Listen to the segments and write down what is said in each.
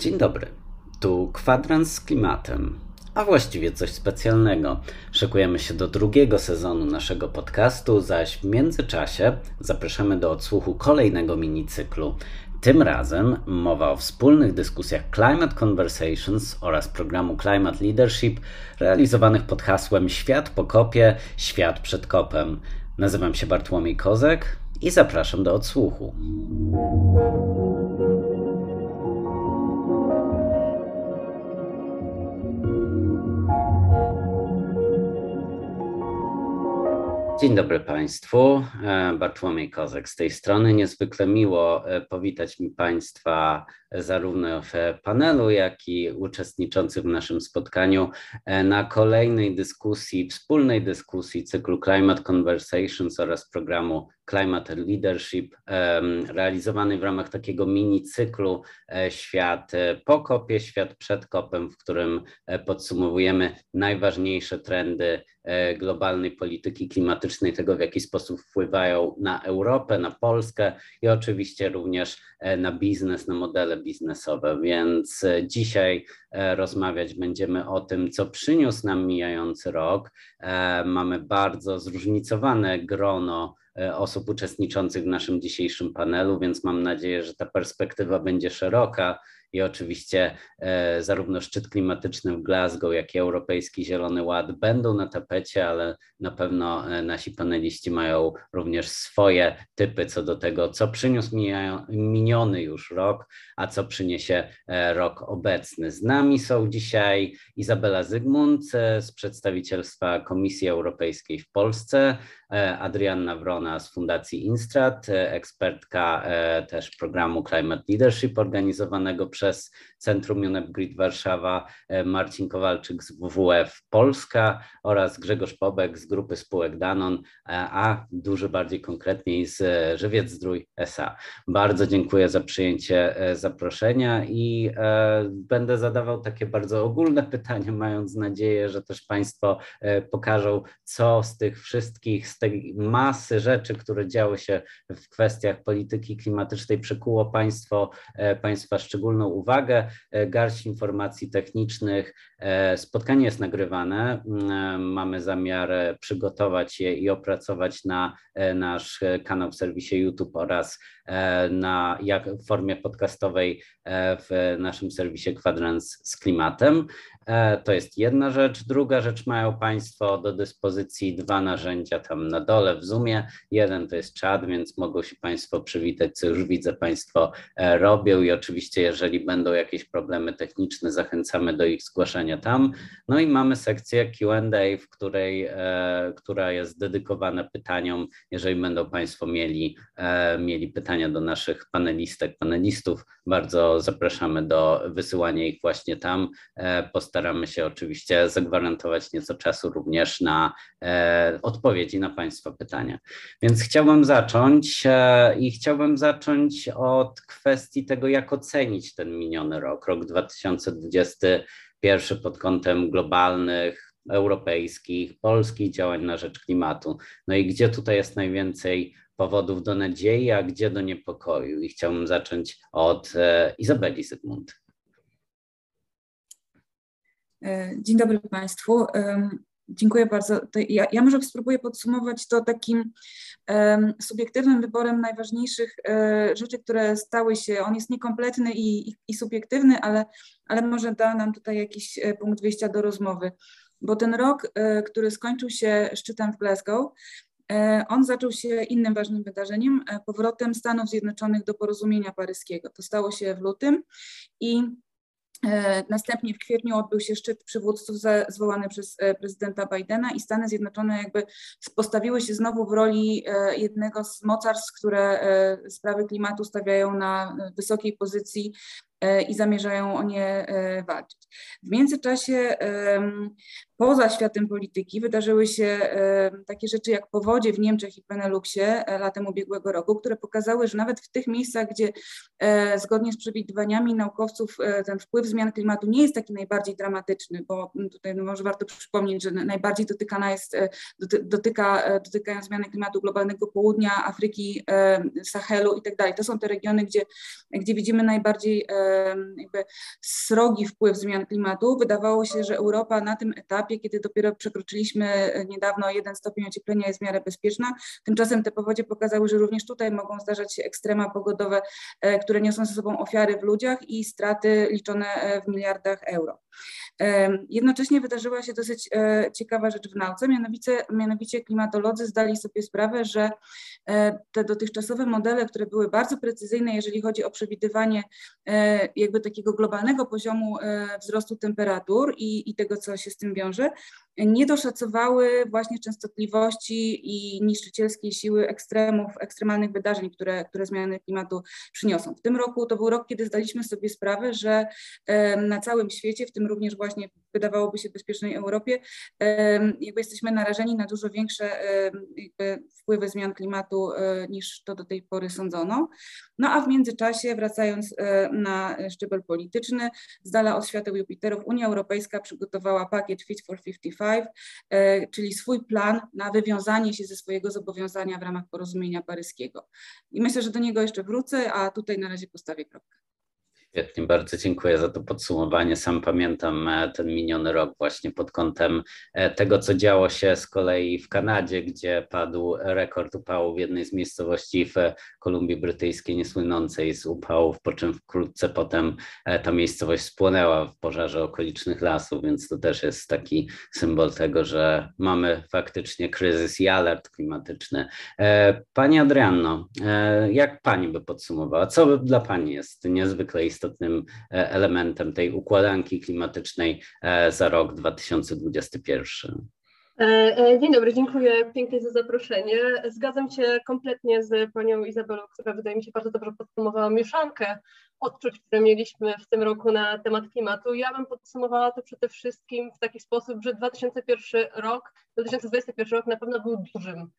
Dzień dobry. Tu kwadrans z klimatem, a właściwie coś specjalnego. Szykujemy się do drugiego sezonu naszego podcastu, zaś w międzyczasie zapraszamy do odsłuchu kolejnego minicyklu. Tym razem mowa o wspólnych dyskusjach Climate Conversations oraz programu Climate Leadership realizowanych pod hasłem Świat po kopie, świat przed kopem. Nazywam się Bartłomiej Kozek i zapraszam do odsłuchu. Dzień dobry Państwu. E, Bartłomiej Kozek z tej strony. Niezwykle miło e, powitać mi Państwa zarówno w panelu, jak i uczestniczących w naszym spotkaniu e, na kolejnej dyskusji, wspólnej dyskusji cyklu Climate Conversations oraz programu Climate Leadership, realizowany w ramach takiego mini cyklu Świat po kopie, świat przed kopem, w którym podsumowujemy najważniejsze trendy globalnej polityki klimatycznej, tego w jaki sposób wpływają na Europę, na Polskę i oczywiście również na biznes, na modele biznesowe. Więc dzisiaj rozmawiać będziemy o tym, co przyniósł nam mijający rok. Mamy bardzo zróżnicowane grono osób uczestniczących w naszym dzisiejszym panelu, więc mam nadzieję, że ta perspektywa będzie szeroka i oczywiście e, zarówno szczyt klimatyczny w Glasgow, jak i Europejski Zielony Ład będą na tapecie, ale na pewno e, nasi paneliści mają również swoje typy co do tego, co przyniósł miniony już rok, a co przyniesie e, rok obecny. Z nami są dzisiaj Izabela Zygmunt z przedstawicielstwa Komisji Europejskiej w Polsce, Adrianna Wrona z Fundacji Instrat, ekspertka też programu Climate Leadership organizowanego przez Centrum UNEP Grid Warszawa, e, Marcin Kowalczyk z WWF Polska oraz Grzegorz Pobek z grupy spółek Danon, e, a dużo bardziej konkretniej z Żywiec Zdrój SA. Bardzo dziękuję za przyjęcie e, zaproszenia i będę zadawał takie bardzo ogólne pytania, mając nadzieję, że też Państwo pokażą, co z tych wszystkich, tej masy rzeczy, które działy się w kwestiach polityki klimatycznej, przykuło Państwo, Państwa szczególną uwagę, e, garść informacji technicznych. E, spotkanie jest nagrywane. Mm, e, mamy zamiar przygotować je i opracować na nasz kanał w serwisie YouTube oraz na, jak, w formie podcastowej w naszym serwisie Kwadrans z klimatem. To jest jedna rzecz. Druga rzecz, mają Państwo do dyspozycji dwa narzędzia tam na dole w Zoomie. Jeden to jest czat, więc mogą się Państwo przywitać, co już widzę Państwo robią i oczywiście jeżeli będą jakieś problemy techniczne, zachęcamy do ich zgłaszania tam. No i mamy sekcję QA, w której, e, która jest dedykowana pytaniom. Jeżeli będą Państwo mieli, e, mieli pytania do naszych panelistek, panelistów, bardzo zapraszamy do wysyłania ich właśnie tam. E, postaramy się oczywiście zagwarantować nieco czasu również na odpowiedzi na Państwa pytania. Więc chciałbym zacząć i chciałbym zacząć od kwestii tego, jak ocenić ten miniony rok, rok 2021 pod kątem globalnych, europejskich, polskich działań na rzecz klimatu. No i gdzie tutaj jest najwięcej powodów do nadziei, a gdzie do niepokoju? I chciałbym zacząć od e, Izabeli Zygmunt. E, dzień dobry Państwu. Dziękuję bardzo. Ja, ja, może spróbuję podsumować to takim um, subiektywnym wyborem najważniejszych um, rzeczy, które stały się. On jest niekompletny i, i, i, subiektywny, ale, ale może da nam tutaj jakiś e, punkt wyjścia do rozmowy. Bo ten rok, um, który skończył się szczytem w Glasgow, on zaczął się innym ważnym wydarzeniem, powrotem Stanów Zjednoczonych do porozumienia paryskiego. To stało się w lutym i następnie w kwietniu odbył się szczyt przywódców zwołany przez e, prezydenta Bidena i Stany Zjednoczone jakby postawiły się znowu w roli e, jednego z mocarstw, które sprawy klimatu stawiają na wysokiej pozycji i zamierzają o nie walczyć. W międzyczasie poza światem polityki wydarzyły się takie rzeczy jak powodzie w Niemczech i Beneluxie e, latem ubiegłego roku, które pokazały, że nawet w tych miejscach, gdzie e, zgodnie z przewidywaniami naukowców e, ten wpływ zmian klimatu nie jest taki najbardziej dramatyczny, bo tutaj no może warto przypomnieć, że najbardziej dotykana jest, dotyka, dotykają zmiany klimatu globalnego południa, Afryki, Sahelu i tak dalej. To są te regiony, gdzie, gdzie widzimy najbardziej jakby srogi wpływ zmian klimatu. Wydawało się, że Europa na tym etapie, kiedy dopiero przekroczyliśmy niedawno jeden stopień ocieplenia jest w miarę bezpieczna, tymczasem te powodzie pokazały, że również tutaj mogą zdarzać się ekstrema pogodowe, które niosą ze sobą ofiary w ludziach i straty liczone w miliardach euro. Jednocześnie wydarzyła się dosyć e, ciekawa rzecz w nauce, mianowicie, mianowicie klimatolodzy zdali sobie sprawę, że e, te dotychczasowe modele, które były bardzo precyzyjne, jeżeli chodzi o przewidywanie e, jakby takiego globalnego poziomu wzrostu temperatur i, i tego, co się z tym wiąże, seja, nie doszacowały właśnie częstotliwości i niszczycielskiej siły ekstremów, ekstremalnych wydarzeń, które, które zmiany klimatu przyniosą. W tym roku to był rok, kiedy zdaliśmy sobie sprawę, że na całym świecie, w tym również właśnie wydawałoby się bezpiecznej Europie, jakby jesteśmy narażeni na dużo większe wpływy zmian klimatu e, niż to do tej pory sądzono. No a w międzyczasie, wracając e, na szczebel polityczny, z dala od świateł Jupiterów, Unia Europejska przygotowała pakiet Fit for 55, e, czyli swój plan na wywiązanie się ze swojego zobowiązania w ramach porozumienia paryskiego. I myślę, że do niego jeszcze wrócę, a tutaj na razie postawię kropkę. Świetnie, bardzo dziękuję za to podsumowanie. Sam pamiętam e, ten miniony rok właśnie pod kątem e, tego, co działo się z kolei w Kanadzie, gdzie padł rekord upału w jednej z miejscowości w Kolumbii Brytyjskiej, niesłynącej z upałów, po czym wkrótce potem e, ta miejscowość spłonęła w pożarze okolicznych lasów, więc to też jest taki symbol tego, że mamy faktycznie kryzys i alert klimatyczny. Pani Adrianno, jak Pani by podsumowała? Co dla Pani jest niezwykle istotne? Istotnym e, elementem tej układanki klimatycznej e, za rok 2021. E, dzień dobry, dziękuję pięknie za zaproszenie. Zgadzam się kompletnie z panią Izabelą, która wydaje mi się bardzo dobrze podsumowała mieszankę odczuć, które mieliśmy w tym roku na temat klimatu. Ja bym podsumowała to przede wszystkim w taki sposób, że 2001 rok, 2021 rok na pewno był dużym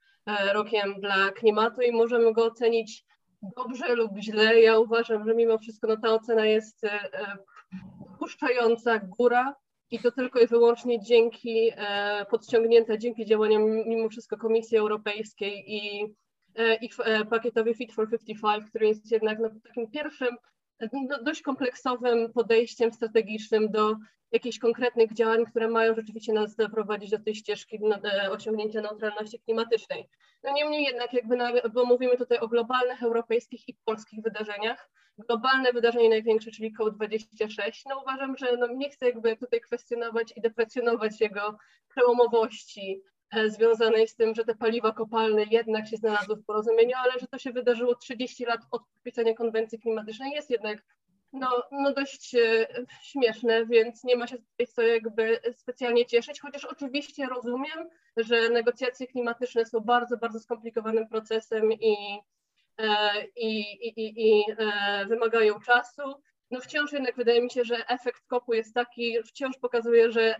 rokiem dla klimatu i możemy go ocenić dobrze lub źle. Ja uważam, że mimo wszystko no, ta ocena jest e, dopuszczająca góra i to tylko i wyłącznie dzięki e, podciągnięte, dzięki działaniom mimo wszystko Komisji Europejskiej i, e, i pakietowi Fit for 55, który jest jednak no, takim pierwszym no, dość kompleksowym podejściem strategicznym do jakichś konkretnych działań, które mają rzeczywiście nas doprowadzić do tej ścieżki osiągnięcia neutralności klimatycznej. No niemniej jednak, jakby na, bo mówimy tutaj o globalnych, europejskich i polskich wydarzeniach. Globalne wydarzenie największe, czyli COP26, no uważam, że no nie chcę jakby tutaj kwestionować i deprecjonować jego przełomowości e, związanej z tym, że te paliwa kopalne jednak się znalazły w porozumieniu, ale że to się wydarzyło 30 lat od podpisania konwencji klimatycznej jest jednak no, no dość e, śmieszne, więc nie ma się tutaj co jakby specjalnie cieszyć, chociaż oczywiście rozumiem, że negocjacje klimatyczne są bardzo, bardzo skomplikowanym procesem i, e, i, i, i e, wymagają czasu. No wciąż jednak wydaje mi się, że efekt kopu jest taki, wciąż pokazuje, że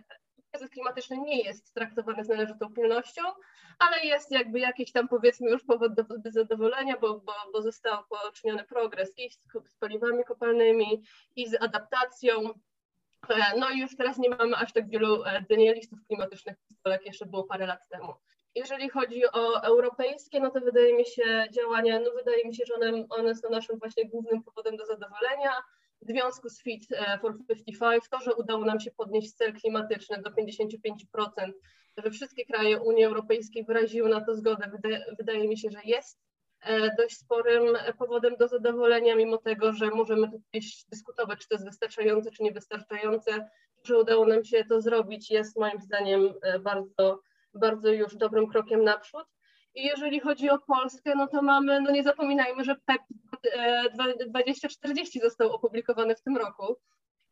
kryzys klimatyczny nie jest traktowany z należytą pilnością, ale jest jakby jakiś tam powiedzmy już powód do, do zadowolenia, bo, bo, bo został poczyniony progres i z, z paliwami kopalnymi, i z adaptacją. E, no i już teraz nie mamy aż tak wielu e, denialistów klimatycznych, jak jeszcze było parę lat temu. Jeżeli chodzi o europejskie, no to wydaje mi się działania, no wydaje mi się, że one, one są naszym właśnie głównym powodem do zadowolenia w związku z Fit e, for 55 to, że udało nam się podnieść cel klimatyczny do 55%, że wszystkie kraje Unii Europejskiej wyraziły na to zgodę, wydaje, mi się, że jest e, dość sporym powodem do zadowolenia, mimo tego, że możemy tutaj dyskutować, czy to jest wystarczające, czy niewystarczające, że udało nam się to zrobić, jest moim zdaniem e, bardzo, bardzo już dobrym krokiem naprzód. I jeżeli chodzi o Polskę, no to mamy, no nie zapominajmy, że PEP 2040 został opublikowany w tym roku.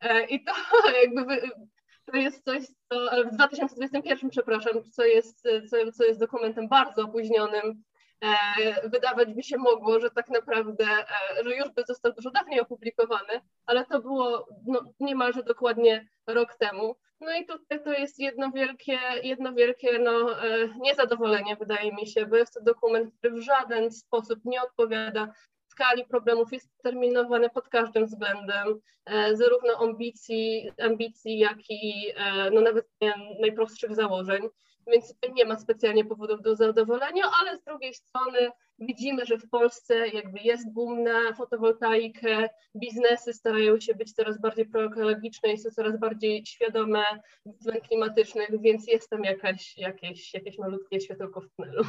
E, I to jakby to jest coś, co w 2021, przepraszam, co jest, co, co jest dokumentem bardzo opóźnionym. E, wydawać by się mogło, że tak naprawdę, e, że już by został dużo dawniej opublikowany, ale to było no, niemalże dokładnie rok temu. No i tutaj to jest jedno wielkie, jedno wielkie no, niezadowolenie, wydaje mi się, bo jest to dokument, który w żaden sposób nie odpowiada skali problemów jest determinowany pod każdym względem, zarówno ambicji, ambicji jak i no nawet najprostszych założeń więc nie ma specjalnie powodów do zadowolenia, ale z drugiej strony widzimy, że w Polsce jakby jest boom na fotowoltaikę, biznesy starają się być coraz bardziej proekologiczne i są coraz bardziej świadome zmian klimatycznych, więc jest tam jakaś, jakieś, jakieś malutkie światełko w tunelu.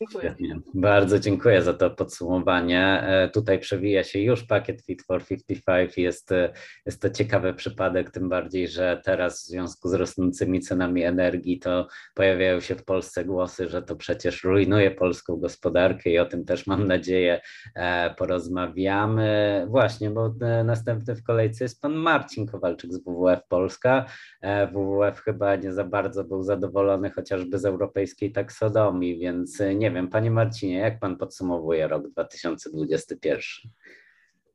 Dziękuję. Bardzo dziękuję za to podsumowanie. E, tutaj przewija się już pakiet Fit for 55. Jest, e, jest to ciekawy przypadek, tym bardziej, że teraz w związku z rosnącymi cenami energii to pojawiają się w Polsce głosy, że to przecież rujnuje polską gospodarkę i o tym też mam nadzieję e, porozmawiamy. Właśnie, bo następny w kolejce jest pan Marcin Kowalczyk z WWF Polska. WWF chyba nie za bardzo był zadowolony chociażby z europejskiej taksonomii, więc nie nie wiem, panie Marcinie, jak pan podsumowuje rok 2021?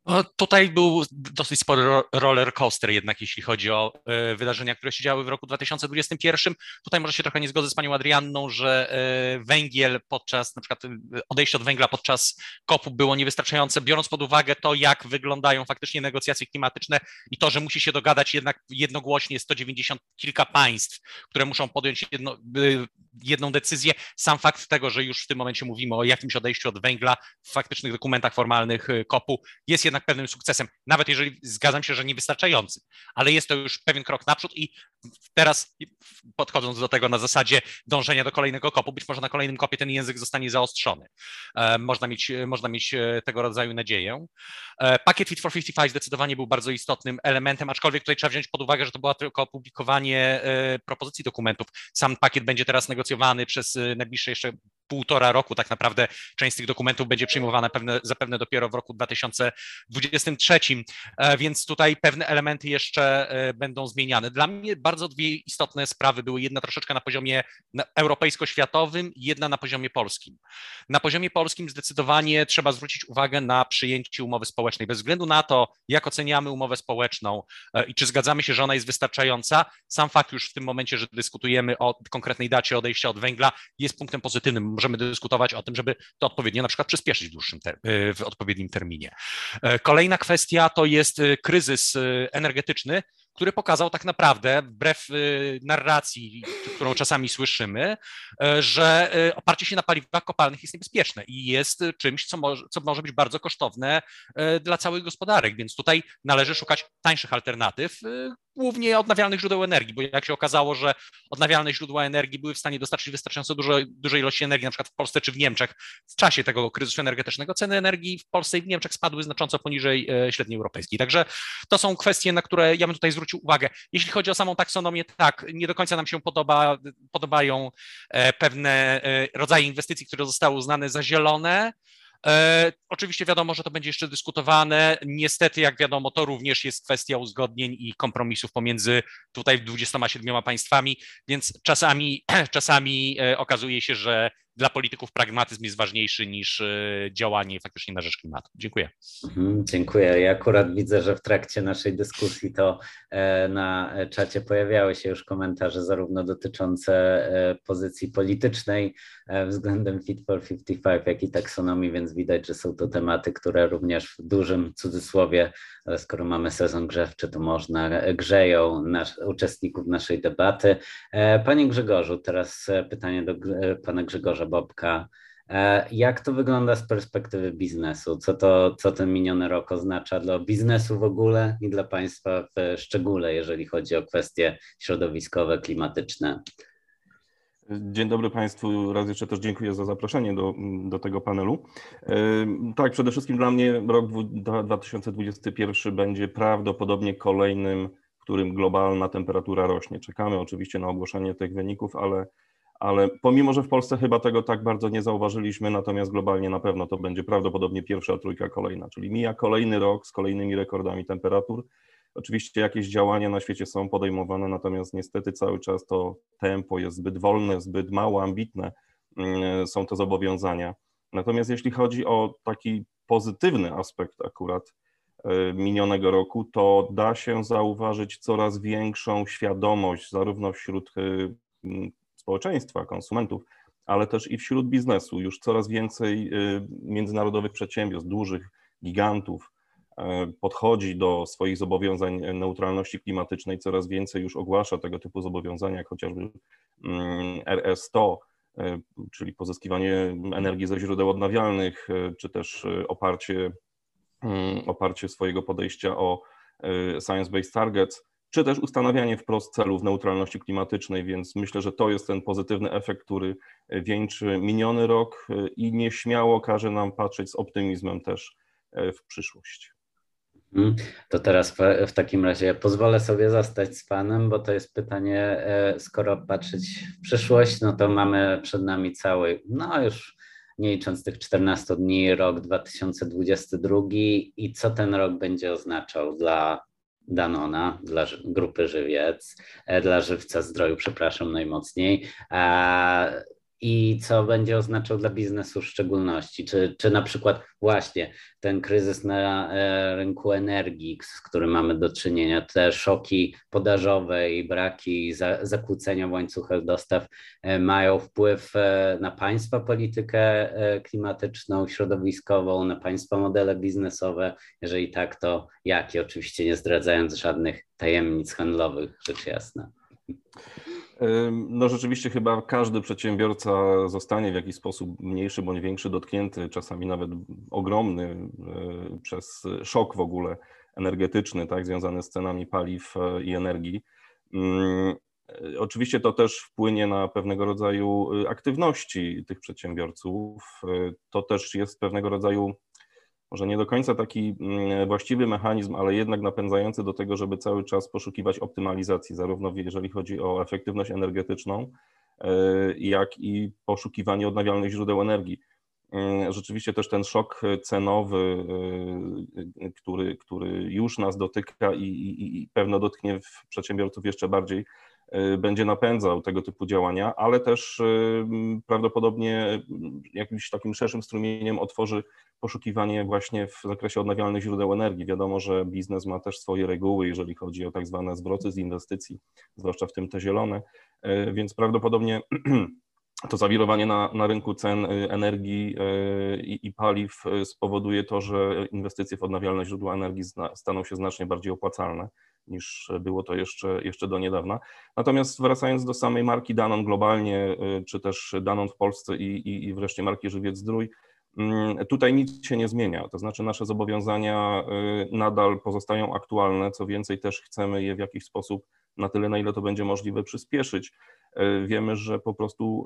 No, tutaj był dosyć spory roller coaster jednak, jeśli chodzi o e, wydarzenia, które się działy w roku 2021. Tutaj może się trochę nie zgodzę z panią Adrianną, że e, węgiel podczas, na przykład e, odejście od węgla podczas kopu było niewystarczające, biorąc pod uwagę to, jak wyglądają faktycznie negocjacje klimatyczne i to, że musi się dogadać jednak jednogłośnie 190 kilka państw, które muszą podjąć jedno, jedną decyzję. Sam fakt tego, że już w tym momencie mówimy o jakimś odejściu od węgla w faktycznych dokumentach formalnych kopu jest jednak pewnym sukcesem, nawet jeżeli zgadzam się, że niewystarczającym, ale jest to już pewien krok naprzód i teraz podchodząc do tego na zasadzie dążenia do kolejnego kopu, być może na kolejnym kopie ten język zostanie zaostrzony. E, można mieć, można mieć e, tego rodzaju nadzieję. E, pakiet Fit for 55 zdecydowanie był bardzo istotnym elementem, aczkolwiek tutaj trzeba wziąć pod uwagę, że to było tylko opublikowanie propozycji dokumentów. Sam pakiet będzie teraz negocjowany przez najbliższe jeszcze półtora roku tak naprawdę część z tych dokumentów będzie przyjmowana pewne, zapewne dopiero w roku 2023, e, więc tutaj pewne elementy jeszcze e, będą zmieniane. Dla mnie bardzo dwie istotne sprawy były, jedna troszeczkę na poziomie europejsko-światowym, jedna na poziomie polskim. Na poziomie polskim zdecydowanie trzeba zwrócić uwagę na przyjęcie umowy społecznej. Bez względu na to, jak oceniamy umowę społeczną e, i czy zgadzamy się, że ona jest wystarczająca, sam fakt już w tym momencie, że dyskutujemy o konkretnej dacie odejścia od węgla, jest punktem pozytywnym możemy dyskutować o tym, żeby to odpowiednio na przykład przyspieszyć w dłuższym y, w odpowiednim terminie. E, kolejna kwestia to jest y, kryzys y, energetyczny, który pokazał tak naprawdę, wbrew narracji, którą czasami słyszymy, e, że oparcie się na paliwach kopalnych jest niebezpieczne i jest czymś, co może, co może być bardzo kosztowne e, dla całych gospodarek, więc tutaj należy szukać tańszych alternatyw, głównie odnawialnych źródeł energii, bo jak się okazało, że odnawialne źródła energii były w stanie dostarczyć wystarczająco dużo, dużej ilości energii, na przykład w Polsce czy w Niemczech, w czasie tego kryzysu energetycznego ceny energii w Polsce i w Niemczech spadły znacząco poniżej e, średniej europejskiej. Także to są kwestie, na które ja bym tutaj zwrócił uwagę. Jeśli chodzi o samą taksonomię, tak, nie do końca nam się podoba, podobają e, pewne e, rodzaje inwestycji, które zostały uznane za zielone, E, oczywiście wiadomo, że to będzie jeszcze dyskutowane. Niestety, jak wiadomo, to również jest kwestia uzgodnień i kompromisów pomiędzy tutaj 27 państwami, więc czasami, czasami e, okazuje się, że dla polityków pragmatyzm jest ważniejszy niż e, działanie faktycznie na rzecz klimatu. Dziękuję. Mhm, dziękuję. Ja akurat widzę, że w trakcie naszej dyskusji to e, na czacie pojawiały się już komentarze zarówno dotyczące e, pozycji politycznej względem Fit for 55, jak i taksonomii, więc widać, że są to tematy, które również w dużym cudzysłowie, skoro mamy sezon grzewczy, to można grzeją nasz, uczestników naszej debaty. Panie Grzegorzu, teraz pytanie do pana Grzegorza Bobka. E, jak to wygląda z perspektywy biznesu? Co, to, co ten miniony rok oznacza dla biznesu w ogóle i dla Państwa w szczególe, jeżeli chodzi o kwestie środowiskowe, klimatyczne? Dzień dobry Państwu. Raz jeszcze też dziękuję za zaproszenie do, do tego panelu. E, tak, przede wszystkim dla mnie rok 2021 będzie prawdopodobnie kolejnym, w którym globalna temperatura rośnie. Czekamy oczywiście na ogłoszenie tych wyników, ale ale pomimo, że w Polsce chyba tego tak bardzo nie zauważyliśmy, natomiast globalnie na pewno to będzie prawdopodobnie pierwsza trójka kolejna, czyli mija kolejny rok z kolejnymi rekordami temperatur. Oczywiście jakieś działania na świecie są podejmowane, natomiast niestety cały czas to tempo jest zbyt wolne, zbyt mało ambitne, mm, są to zobowiązania. Natomiast jeśli chodzi o taki pozytywny aspekt akurat e, minionego roku, to da się zauważyć coraz większą świadomość zarówno wśród e, społeczeństwa, konsumentów, ale też i wśród biznesu. Już coraz więcej międzynarodowych przedsiębiorstw, dużych gigantów podchodzi do swoich zobowiązań neutralności klimatycznej, coraz więcej już ogłasza tego typu zobowiązania, jak chociażby mm, RS100, czyli pozyskiwanie energii ze źródeł odnawialnych, czy też oparcie, mm, oparcie swojego podejścia o science-based targets czy też ustanawianie wprost celów neutralności klimatycznej, więc myślę, że to jest ten pozytywny efekt, który wieńczy miniony rok i nieśmiało każe nam patrzeć z optymizmem też e, w przyszłość. Mhm. To teraz w takim razie pozwolę sobie zostać z Panem, bo to jest pytanie, e, skoro patrzeć w przyszłość, no to mamy przed nami cały, no już nie licząc tych 14 dni, rok 2022 i co ten rok będzie oznaczał dla Danona, dla grupy Żywiec, e, dla Żywca Zdroju, przepraszam najmocniej. I co będzie oznaczał dla biznesu w szczególności? Czy, czy na przykład właśnie ten kryzys na e, rynku energii, z którym mamy do czynienia, te szoki podażowe i braki zakłócenia w łańcuchach dostaw e, mają wpływ na państwa politykę klimatyczną, środowiskową, na państwa modele biznesowe? Jeżeli tak, to jakie? Oczywiście nie zdradzając żadnych tajemnic handlowych, rzecz jasna. No rzeczywiście chyba każdy przedsiębiorca zostanie w jakiś sposób mniejszy bądź większy dotknięty, czasami nawet ogromny e, przez szok w ogóle energetyczny, tak, związany z cenami paliw e, i energii. E, oczywiście to też wpłynie na pewnego rodzaju aktywności tych przedsiębiorców. To też jest pewnego rodzaju może nie do końca taki mm, właściwy mechanizm, ale jednak napędzający do tego, żeby cały czas poszukiwać optymalizacji, zarówno jeżeli chodzi o efektywność energetyczną, e, jak i poszukiwanie odnawialnych źródeł energii. Mm, rzeczywiście też ten szok cenowy, e, który, który już nas dotyka i, i, i pewno dotknie przedsiębiorców jeszcze bardziej, e, będzie napędzał tego typu działania, ale też prawdopodobnie jakimś takim szerszym strumieniem otworzy poszukiwanie właśnie w zakresie odnawialnych źródeł energii. Wiadomo, że biznes ma też swoje reguły, jeżeli chodzi o tak zwane zwroty z inwestycji, zwłaszcza w tym te zielone, e, więc prawdopodobnie to zawirowanie na, na rynku cen energii i, i, paliw spowoduje to, że inwestycje w odnawialne źródła energii staną się znacznie bardziej opłacalne niż było to jeszcze, jeszcze do niedawna. Natomiast wracając do samej marki Danon globalnie, czy też Danon w Polsce i, i, i wreszcie marki Żywiec Zdrój, Mm, tutaj nic się nie zmienia, to znaczy nasze zobowiązania y, nadal pozostają aktualne, co więcej też chcemy je w jakiś sposób na tyle, na ile to będzie możliwe przyspieszyć. Y, wiemy, że po prostu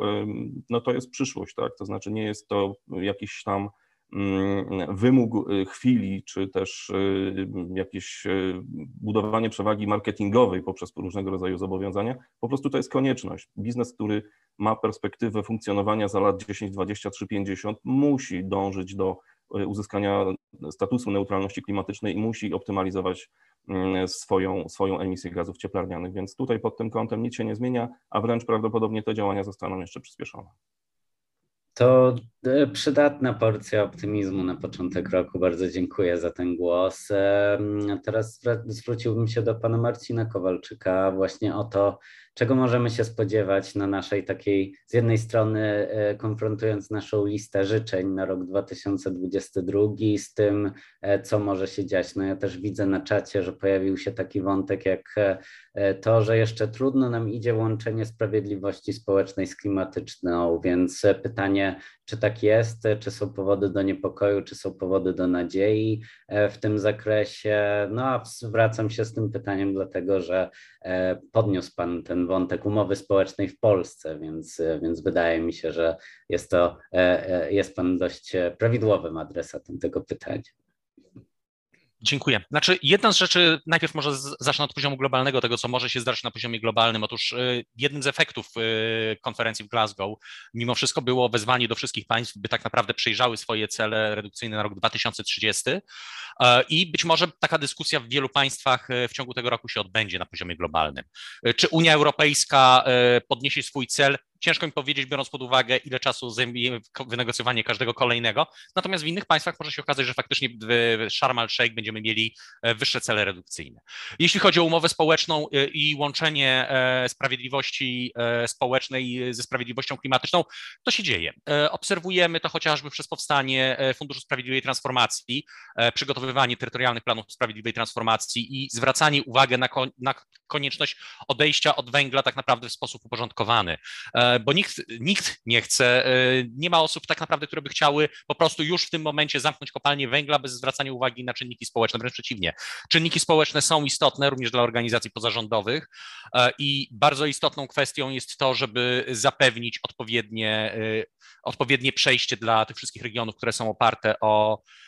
no to jest przyszłość, tak? To znaczy nie jest to jakiś tam wymóg y, chwili, czy też jakieś budowanie przewagi marketingowej poprzez różnego rodzaju zobowiązania. Po prostu to jest konieczność. Biznes, który ma perspektywę funkcjonowania za lat 10, 20, 3, 50, musi dążyć do uzyskania statusu neutralności klimatycznej i musi optymalizować mm, swoją, swoją emisję gazów cieplarnianych. Więc tutaj pod tym kątem nic się nie zmienia, a wręcz prawdopodobnie te działania zostaną jeszcze przyspieszone. To e, przydatna porcja optymizmu na początek roku. Bardzo dziękuję za ten głos. Teraz zwróciłbym się do pana Marcina Kowalczyka właśnie o to, czego możemy się spodziewać na naszej takiej, z jednej strony e, konfrontując naszą listę życzeń na rok 2022 z tym, e, co może się dziać. No ja też widzę na czacie, że pojawił się taki wątek jak e, to, że jeszcze trudno nam idzie łączenie sprawiedliwości społecznej z klimatyczną, więc pytanie, czy tak jest, czy są powody do niepokoju, czy są powody do nadziei w tym zakresie. No a zwracam się z tym pytaniem, dlatego że podniósł Pan ten wątek umowy społecznej w Polsce, więc, więc wydaje mi się, że jest to, e, e, jest Pan dość prawidłowym adresatem tego pytania. Dziękuję. Znaczy, jedna z rzeczy, najpierw może zacznę od poziomu globalnego, tego, co może się zdarzyć na poziomie globalnym. Otóż y, jednym z efektów y, konferencji w Glasgow, mimo wszystko, było wezwanie do wszystkich państw, by tak naprawdę przejrzały swoje cele redukcyjne na rok 2030. E, I być może taka dyskusja w wielu państwach y, w ciągu tego roku się odbędzie na poziomie globalnym. Czy Unia Europejska podniesie swój cel? Ciężko mi powiedzieć, biorąc pod uwagę, ile czasu zajmuje wynegocjowanie każdego kolejnego. Natomiast w innych państwach może się okazać, że faktycznie w Sharm el-Sheikh będziemy mieli e, wyższe cele redukcyjne. Jeśli chodzi o umowę społeczną e, i łączenie e, sprawiedliwości społecznej ze sprawiedliwością klimatyczną, to się dzieje. Obserwujemy to chociażby przez powstanie Funduszu Sprawiedliwej Transformacji, przygotowywanie terytorialnych planów sprawiedliwej transformacji i zwracanie uwagi na, na konieczność odejścia od węgla tak naprawdę w sposób uporządkowany bo nikt, nikt nie chce, e, nie ma osób tak naprawdę, które by chciały po prostu już w tym momencie zamknąć kopalnię węgla bez zwracania uwagi na czynniki społeczne, wręcz przeciwnie. Czynniki społeczne są istotne również dla organizacji pozarządowych e, i bardzo istotną kwestią jest to, żeby zapewnić odpowiednie, e, odpowiednie przejście dla tych wszystkich regionów, które są oparte o E,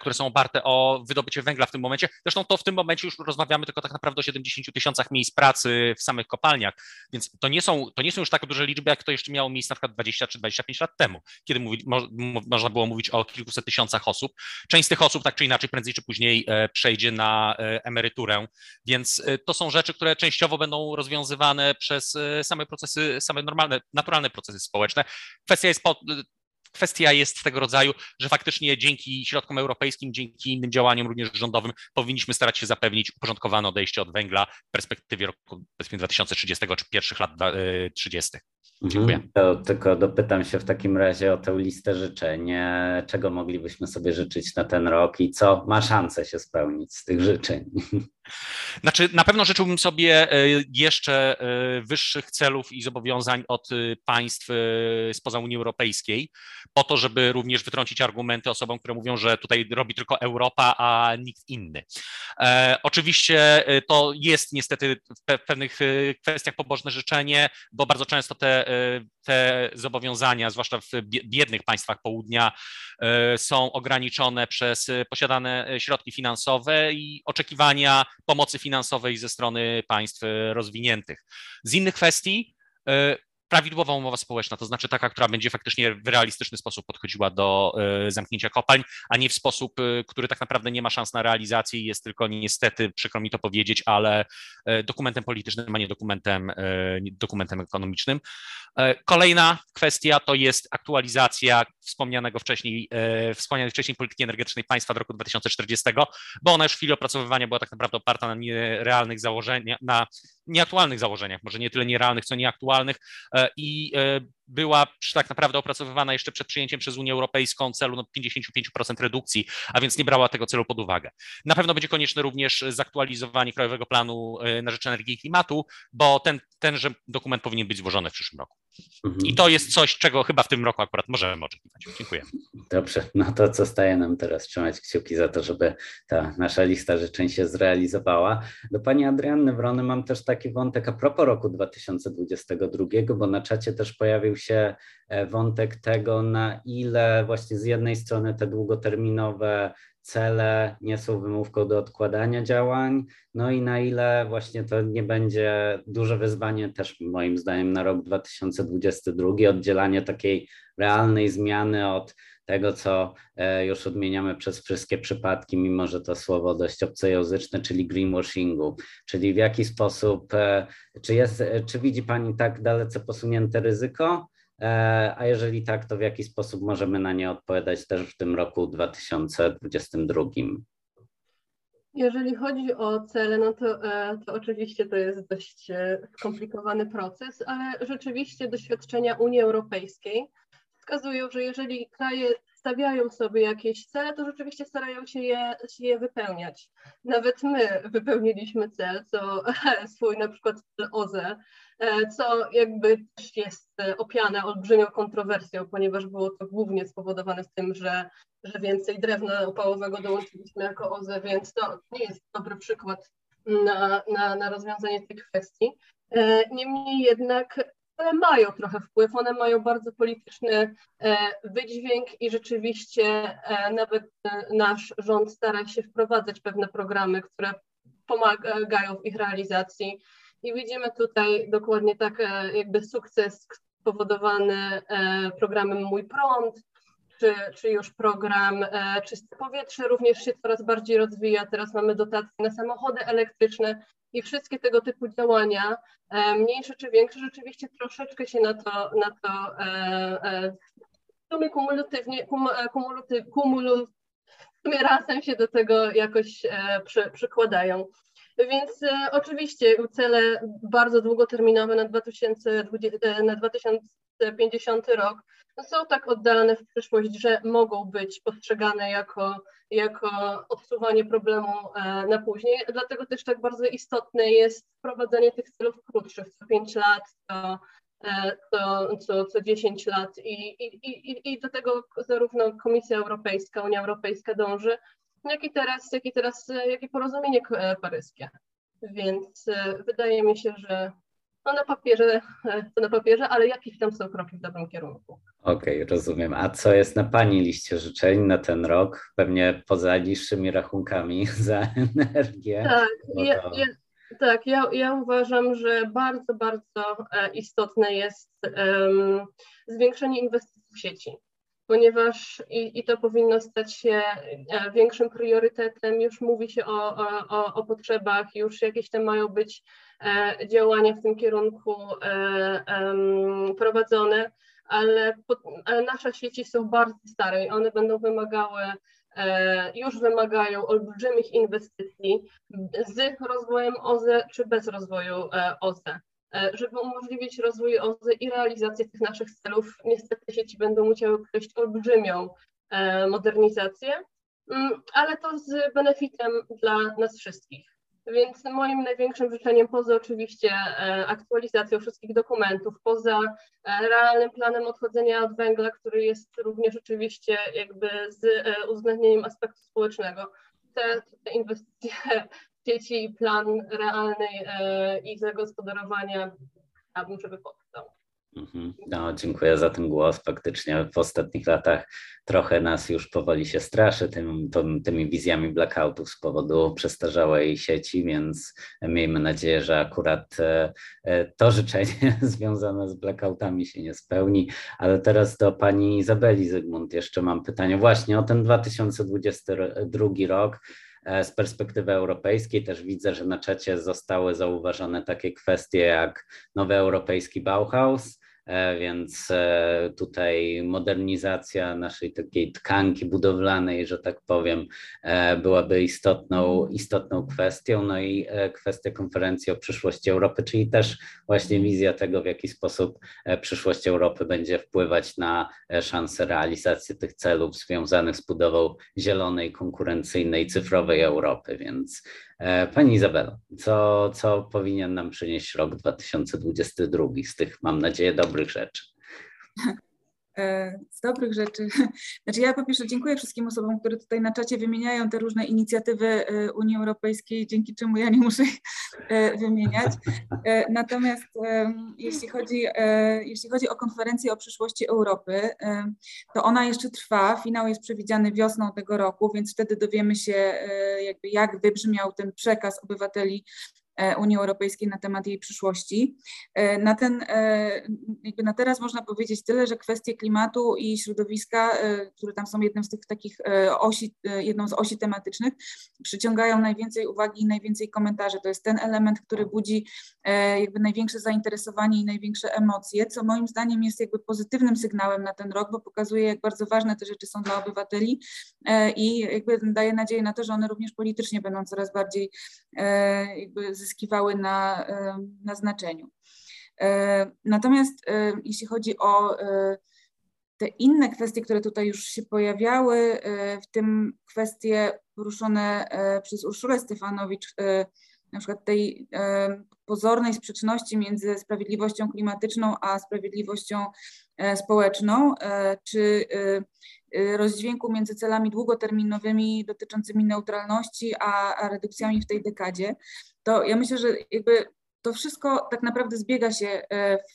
które są oparte o wydobycie węgla w tym momencie. Zresztą to w tym momencie już rozmawiamy tylko tak naprawdę o 70 tysiącach miejsc pracy w samych kopalniach, więc to nie są, to nie są już tak duże liczby, jak to jeszcze miało miejsce na przykład 20 czy 25 lat temu, kiedy mówi, mo, można było mówić o kilkuset tysiącach osób. Część z tych osób tak czy inaczej prędzej czy później e, przejdzie na e, emeryturę, więc to są rzeczy, które częściowo będą rozwiązywane przez same procesy, same normalne, naturalne procesy społeczne. Kwestia jest po, kwestia jest tego rodzaju, że faktycznie dzięki środkom europejskim, dzięki innym działaniom również rządowym powinniśmy starać się zapewnić uporządkowane odejście od węgla w perspektywie roku 2030 czy pierwszych lat 30. Mhm. Dziękuję. To tylko dopytam się w takim razie o tę listę życzeń. Czego moglibyśmy sobie życzyć na ten rok i co ma szansę się spełnić z tych życzeń? Znaczy, na pewno życzyłbym sobie e, jeszcze e, wyższych celów i zobowiązań od e, państw spoza Unii Europejskiej, po to, żeby również wytrącić argumenty osobom, które mówią, że tutaj robi tylko Europa, a nikt inny. Oczywiście to jest niestety w pewnych kwestiach pobożne życzenie, bo bardzo często te, te zobowiązania, zwłaszcza w biednych państwach południa, są ograniczone przez posiadane środki finansowe i oczekiwania pomocy finansowej ze strony państw e, rozwiniętych. Z innych kwestii, e, prawidłowa umowa społeczna, to znaczy taka, która będzie faktycznie w realistyczny sposób podchodziła do e, zamknięcia kopalń, a nie w sposób, który tak naprawdę nie ma szans na realizację i jest tylko niestety, przykro mi to powiedzieć, ale dokumentem politycznym, a nie dokumentem, dokumentem ekonomicznym. Kolejna kwestia to jest aktualizacja wspomnianego wcześniej, wspomnianej wcześniej polityki energetycznej państwa do roku 2040, bo ona już w chwili opracowywania była tak naprawdę oparta na nierealnych założeniach, na nieaktualnych założeniach, może nie tyle nierealnych, co nieaktualnych e, i e, była tak naprawdę opracowywana jeszcze przed przyjęciem przez Unię Europejską celu no 55% redukcji, a więc nie brała tego celu pod uwagę. Na pewno będzie konieczne również zaktualizowanie Krajowego Planu e, na rzecz energii i klimatu, bo ten, tenże dokument powinien być złożony w przyszłym roku. Mhm. I to jest coś, czego chyba w tym roku akurat możemy oczekiwać. Dziękuję. Dobrze, no to co staje nam teraz trzymać kciuki za to, żeby ta nasza lista życzeń się zrealizowała. Do Pani Adrianny Wrony mam też taki wątek a propos roku 2022, bo na czacie też pojawił się e, wątek tego, na ile właśnie z jednej strony te długoterminowe cele nie są wymówką do odkładania działań, no i na ile właśnie to nie będzie duże wyzwanie też moim zdaniem na rok 2022, oddzielanie takiej realnej zmiany od tego, co e, już odmieniamy przez wszystkie przypadki, mimo że to słowo dość obcojęzyczne, czyli greenwashingu, czyli w jaki sposób, e, czy, jest, czy widzi Pani tak dalece posunięte ryzyko, E, a jeżeli tak, to w jaki sposób możemy na nie odpowiadać też w tym roku 2022? Jeżeli chodzi o cele, no to, e, to oczywiście to jest dość e, skomplikowany proces, ale rzeczywiście doświadczenia Unii Europejskiej wskazują, że jeżeli kraje stawiają sobie jakieś cele, to rzeczywiście starają się je, je wypełniać. Nawet my wypełniliśmy cel, co swój na przykład OZE, co jakby też jest opiane olbrzymią kontrowersją, ponieważ było to głównie spowodowane tym, że, że więcej drewna opałowego dołączyliśmy jako OZE, więc to nie jest dobry przykład na, na, na rozwiązanie tej kwestii. E, niemniej jednak one mają trochę wpływ, one mają bardzo polityczny wydźwięk i rzeczywiście nawet nasz rząd stara się wprowadzać pewne programy, które pomagają w ich realizacji. I widzimy tutaj dokładnie tak e, jakby sukces spowodowany e, programem Mój Prąd, czy, czy już program e, Czyste Powietrze również się coraz bardziej rozwija. Teraz mamy dotacje na samochody elektryczne, i wszystkie tego typu działania, e, mniejsze czy większe, rzeczywiście troszeczkę się na to, na to e, e, w sumie kumulatywnie, kum, kumulatyw, kumulu, w sumie razem się do tego jakoś przy, przykładają. Więc oczywiście cele bardzo długoterminowe na 2020, na 2020 50 rok, no są tak oddalane w przyszłość, że mogą być postrzegane jako, jako odsuwanie problemu e, na później. Dlatego też tak bardzo istotne jest wprowadzenie tych celów krótszych, co 5 lat, e, co, co, co, co 10 lat. I, i, i, I do tego zarówno Komisja Europejska, Unia Europejska dąży, jak i teraz, jak i teraz, e, jak i porozumienie paryskie. Więc wydaje mi się, że no na papierze, to na papierze, ale jakieś tam są kroki w dobrym kierunku. Okej, okay, rozumiem. A co jest na Pani liście życzeń na ten rok? Pewnie poza niższymi rachunkami za energię. Tak, ja, ja, tak ja, ja uważam, że bardzo, bardzo e, istotne jest um, zwiększenie inwestycji w sieci ponieważ i, i, to powinno stać się e, większym priorytetem. Już mówi się o, o, o potrzebach, już jakieś tam mają być działania w tym kierunku e, prowadzone, ale, nasze sieci są bardzo stare i one będą wymagały już wymagają olbrzymich inwestycji z rozwojem OZE czy bez rozwoju OZE. E, żeby umożliwić rozwój OZE i realizację tych naszych celów, niestety sieci będą musiały przejść olbrzymią e, modernizację, mm, ale to z benefitem dla nas wszystkich. Więc moim największym życzeniem, poza oczywiście e, aktualizacją wszystkich dokumentów, poza realnym planem odchodzenia od węgla, który jest również oczywiście jakby z uwzględnieniem aspektu społecznego, te, te inwestycje sieci i plan realnej e, ich zagospodarowania chciałabym, żeby powstał. Mhm. No, dziękuję za ten głos. Faktycznie w ostatnich latach trochę nas już powoli się straszy tym, tym, tymi wizjami blackoutów z powodu przestarzałej sieci, więc miejmy nadzieję, że akurat e, e, to życzenie związane z blackoutami się nie spełni. Ale teraz do pani Izabeli Zygmunt jeszcze mam pytanie właśnie o ten 2022 rok. E, z perspektywy europejskiej też widzę, że na czacie zostały zauważone takie kwestie jak nowy europejski Bauhaus, więc e, tutaj modernizacja naszej takiej tkanki budowlanej, że tak powiem, e, byłaby istotną, istotną kwestią. No i kwestia konferencji o przyszłości Europy, czyli też właśnie wizja tego, w jaki sposób przyszłość Europy będzie wpływać na szanse realizacji tych celów związanych z budową zielonej, konkurencyjnej, cyfrowej Europy. Więc E, pani Izabelo, co, co powinien nam przynieść rok 2022 z tych, mam nadzieję, dobrych rzeczy? E, z dobrych rzeczy. Znaczy ja po pierwsze dziękuję wszystkim osobom, które tutaj na czacie wymieniają te różne inicjatywy e, Unii Europejskiej, dzięki czemu ja nie muszę ich e, wymieniać. Natomiast jeśli chodzi, jeśli chodzi o konferencję o przyszłości Europy, to ona jeszcze trwa. Finał jest przewidziany wiosną tego roku, więc wtedy dowiemy się, jakby jak wybrzmiał ten przekaz obywateli Unii Europejskiej na temat jej przyszłości. E, na ten, e, jakby na teraz można powiedzieć tyle, że kwestie klimatu i środowiska, które tam są jednym z tych takich osi, jedną z osi tematycznych, przyciągają najwięcej uwagi i najwięcej komentarzy. To jest ten element, który budzi jakby największe zainteresowanie i największe emocje, co moim zdaniem jest jakby pozytywnym sygnałem na ten rok, bo pokazuje, jak bardzo ważne te rzeczy są dla obywateli i jakby daje nadzieję na to, że one również politycznie będą coraz bardziej jakby zyskiwały na, na znaczeniu. E, natomiast e, jeśli chodzi o e, te inne kwestie, które tutaj już się pojawiały, w tym kwestie poruszone przez Urszulę Stefanowicz, na przykład tej pozornej sprzeczności między sprawiedliwością klimatyczną a sprawiedliwością społeczną, czy rozdźwięku między celami długoterminowymi dotyczącymi neutralności, a redukcjami w tej dekadzie, to ja myślę, że jakby to wszystko tak naprawdę zbiega się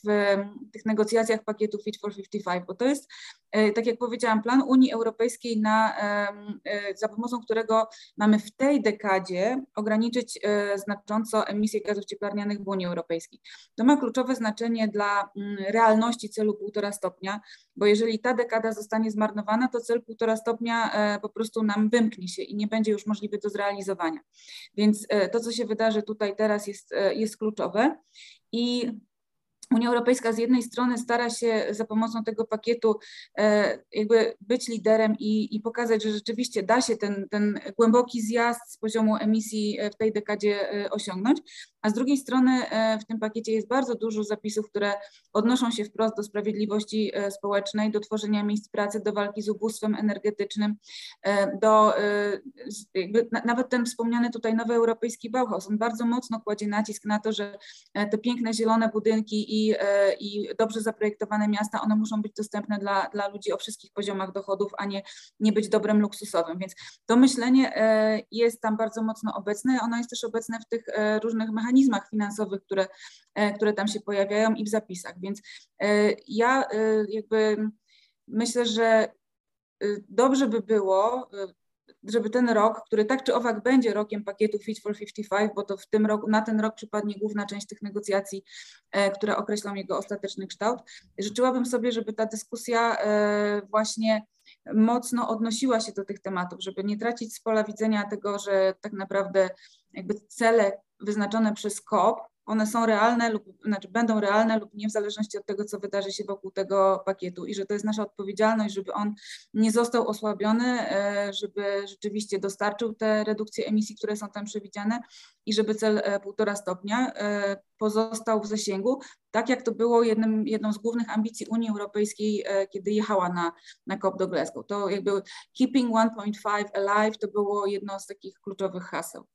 w tych negocjacjach pakietu Fit for 55, bo to jest E, tak jak powiedziałam, plan Unii Europejskiej, na, e, za pomocą którego mamy w tej dekadzie ograniczyć e, znacząco emisję gazów cieplarnianych w Unii Europejskiej. To ma kluczowe znaczenie dla realności celu 1,5 stopnia, bo jeżeli ta dekada zostanie zmarnowana, to cel 1,5 stopnia po prostu nam wymknie się i nie będzie już możliwy do zrealizowania. Więc to, co się wydarzy tutaj teraz jest, jest kluczowe. I Unia Europejska z jednej strony stara się za pomocą tego pakietu e, jakby być liderem i, i pokazać, że rzeczywiście da się ten, ten głęboki zjazd z poziomu emisji w tej dekadzie e, osiągnąć, a z drugiej strony e, w tym pakiecie jest bardzo dużo zapisów, które odnoszą się wprost do sprawiedliwości społecznej, do tworzenia miejsc pracy, do walki z ubóstwem energetycznym, do jakby nawet ten wspomniany tutaj nowy europejski Bauhaus, on bardzo mocno kładzie nacisk na to, że te piękne zielone budynki i, e, i dobrze zaprojektowane miasta, one muszą być dostępne dla, dla ludzi o wszystkich poziomach dochodów, a nie, nie być dobrem luksusowym. Więc to myślenie e, jest tam bardzo mocno obecne. Ono jest też obecne w tych e, różnych mechanizmach finansowych, które, które tam się pojawiają i w zapisach. Więc ja jakby myślę, że dobrze by było żeby ten rok, który tak czy owak będzie rokiem pakietu Fit for 55, bo to w tym roku, na ten rok przypadnie główna część tych negocjacji, e, które określą jego ostateczny kształt. Życzyłabym sobie, żeby ta dyskusja e, właśnie mocno odnosiła się do tych tematów, żeby nie tracić z pola widzenia tego, że tak naprawdę jakby cele wyznaczone przez COP one są realne lub znaczy będą realne lub nie w zależności od tego, co wydarzy się wokół tego pakietu i że to jest nasza odpowiedzialność, żeby on nie został osłabiony, e, żeby rzeczywiście dostarczył te redukcje emisji, które są tam przewidziane i żeby cel 1,5 e, stopnia e, pozostał w zasięgu, tak jak to było jednym, jedną z głównych ambicji Unii Europejskiej, kiedy jechała na, na COP do Glasgow. To jakby keeping 1.5 alive to było jedno z takich kluczowych haseł.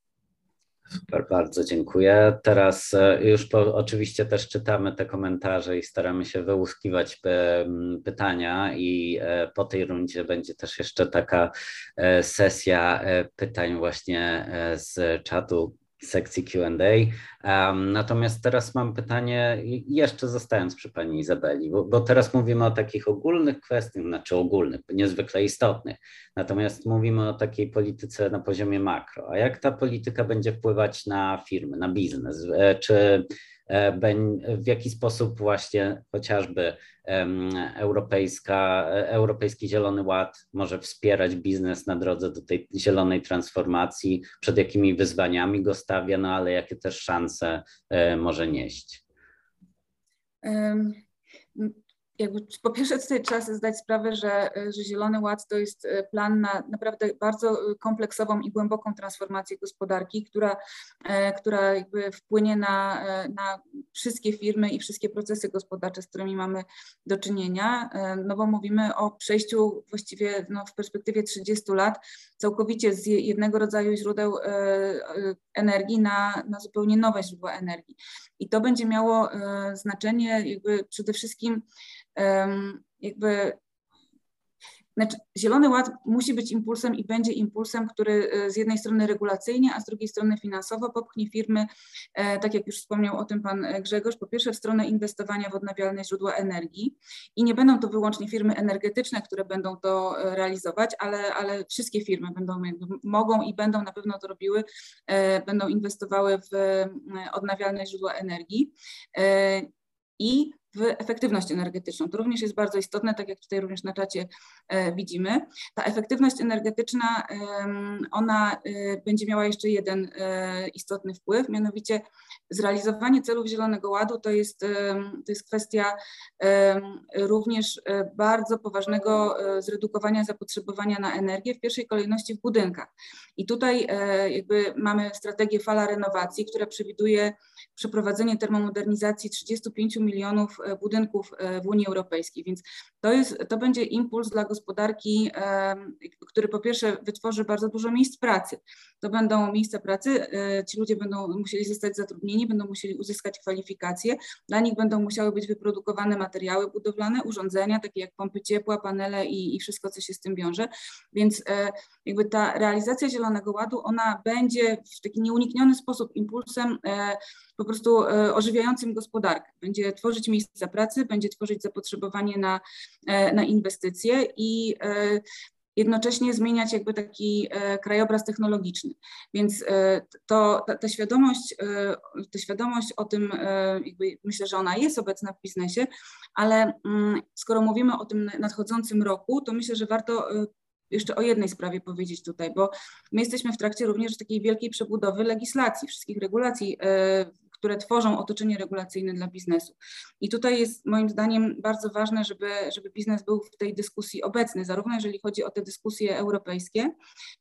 Super, bardzo dziękuję. Teraz e, już po, oczywiście też czytamy te komentarze i staramy się wyłuskiwać e, pytania i e, po tej rundzie będzie też jeszcze taka sesja pytań właśnie z czatu sekcji QA. Um, natomiast teraz mam pytanie, jeszcze zostając przy Pani Izabeli, bo, bo, teraz mówimy o takich ogólnych kwestiach, znaczy ogólnych, niezwykle istotnych, natomiast mówimy o takiej polityce na poziomie makro. A jak ta polityka będzie wpływać na firmy, na biznes? E, czy w jaki sposób właśnie chociażby europejska, e, Europejski Zielony Ład może wspierać biznes na drodze do tej zielonej transformacji, przed jakimi wyzwaniami go stawia, no ale jakie też szanse e, może nieść jakby po pierwsze tutaj trzeba sobie zdać sprawę, że, że Zielony Ład to jest e, plan na naprawdę bardzo e, kompleksową i głęboką transformację gospodarki, która, e, która jakby wpłynie na, na wszystkie firmy i wszystkie procesy gospodarcze, z którymi mamy do czynienia, no bo mówimy o przejściu właściwie no, w perspektywie 30 lat całkowicie z jednego rodzaju źródeł energii na, na zupełnie nowe źródła energii. I to będzie miało znaczenie jakby przede wszystkim jakby znaczy, Zielony Ład musi być impulsem i będzie impulsem, który e, z jednej strony regulacyjnie, a z drugiej strony finansowo popchnie firmy, e, tak jak już wspomniał o tym pan Grzegorz, po pierwsze w stronę inwestowania w odnawialne źródła energii i nie będą to wyłącznie firmy energetyczne, które będą to e, realizować, ale, ale wszystkie firmy będą, mogą i będą na pewno to robiły, będą inwestowały w odnawialne źródła energii. I w efektywność energetyczną. To również jest bardzo istotne, tak jak tutaj również na czacie e, widzimy. Ta efektywność energetyczna, ona e, będzie miała jeszcze jeden e, istotny wpływ, mianowicie zrealizowanie celów Zielonego Ładu to jest, to jest kwestia również bardzo poważnego zredukowania zapotrzebowania na energię, w pierwszej kolejności w budynkach. I tutaj jakby mamy strategię fala renowacji, która przewiduje przeprowadzenie termomodernizacji 35 milionów budynków w Unii Europejskiej. Więc to, jest, to będzie impuls dla gospodarki, który po pierwsze wytworzy bardzo dużo miejsc pracy. To będą miejsca pracy, ci ludzie będą musieli zostać zatrudnieni, będą musieli uzyskać kwalifikacje, dla nich będą musiały być wyprodukowane materiały budowlane, urządzenia, takie jak pompy ciepła, panele i, i wszystko, co się z tym wiąże. Więc jakby ta realizacja Zielonego Ładu, ona będzie w taki nieunikniony sposób impulsem e, po prostu e, ożywiającym gospodarkę. Będzie tworzyć miejsca pracy, będzie tworzyć zapotrzebowanie na, e, na inwestycje i jednocześnie zmieniać jakby taki krajobraz technologiczny. Więc to, ta, ta, świadomość, ta świadomość o tym, jakby myślę, że ona jest obecna w biznesie, ale mm, skoro mówimy o tym nadchodzącym roku, to myślę, że warto jeszcze o jednej sprawie powiedzieć tutaj, bo my jesteśmy w trakcie również takiej wielkiej przebudowy legislacji, wszystkich regulacji e, które tworzą otoczenie regulacyjne dla biznesu. I tutaj jest moim zdaniem bardzo ważne, żeby, żeby biznes był w tej dyskusji obecny, zarówno jeżeli chodzi o te dyskusje europejskie,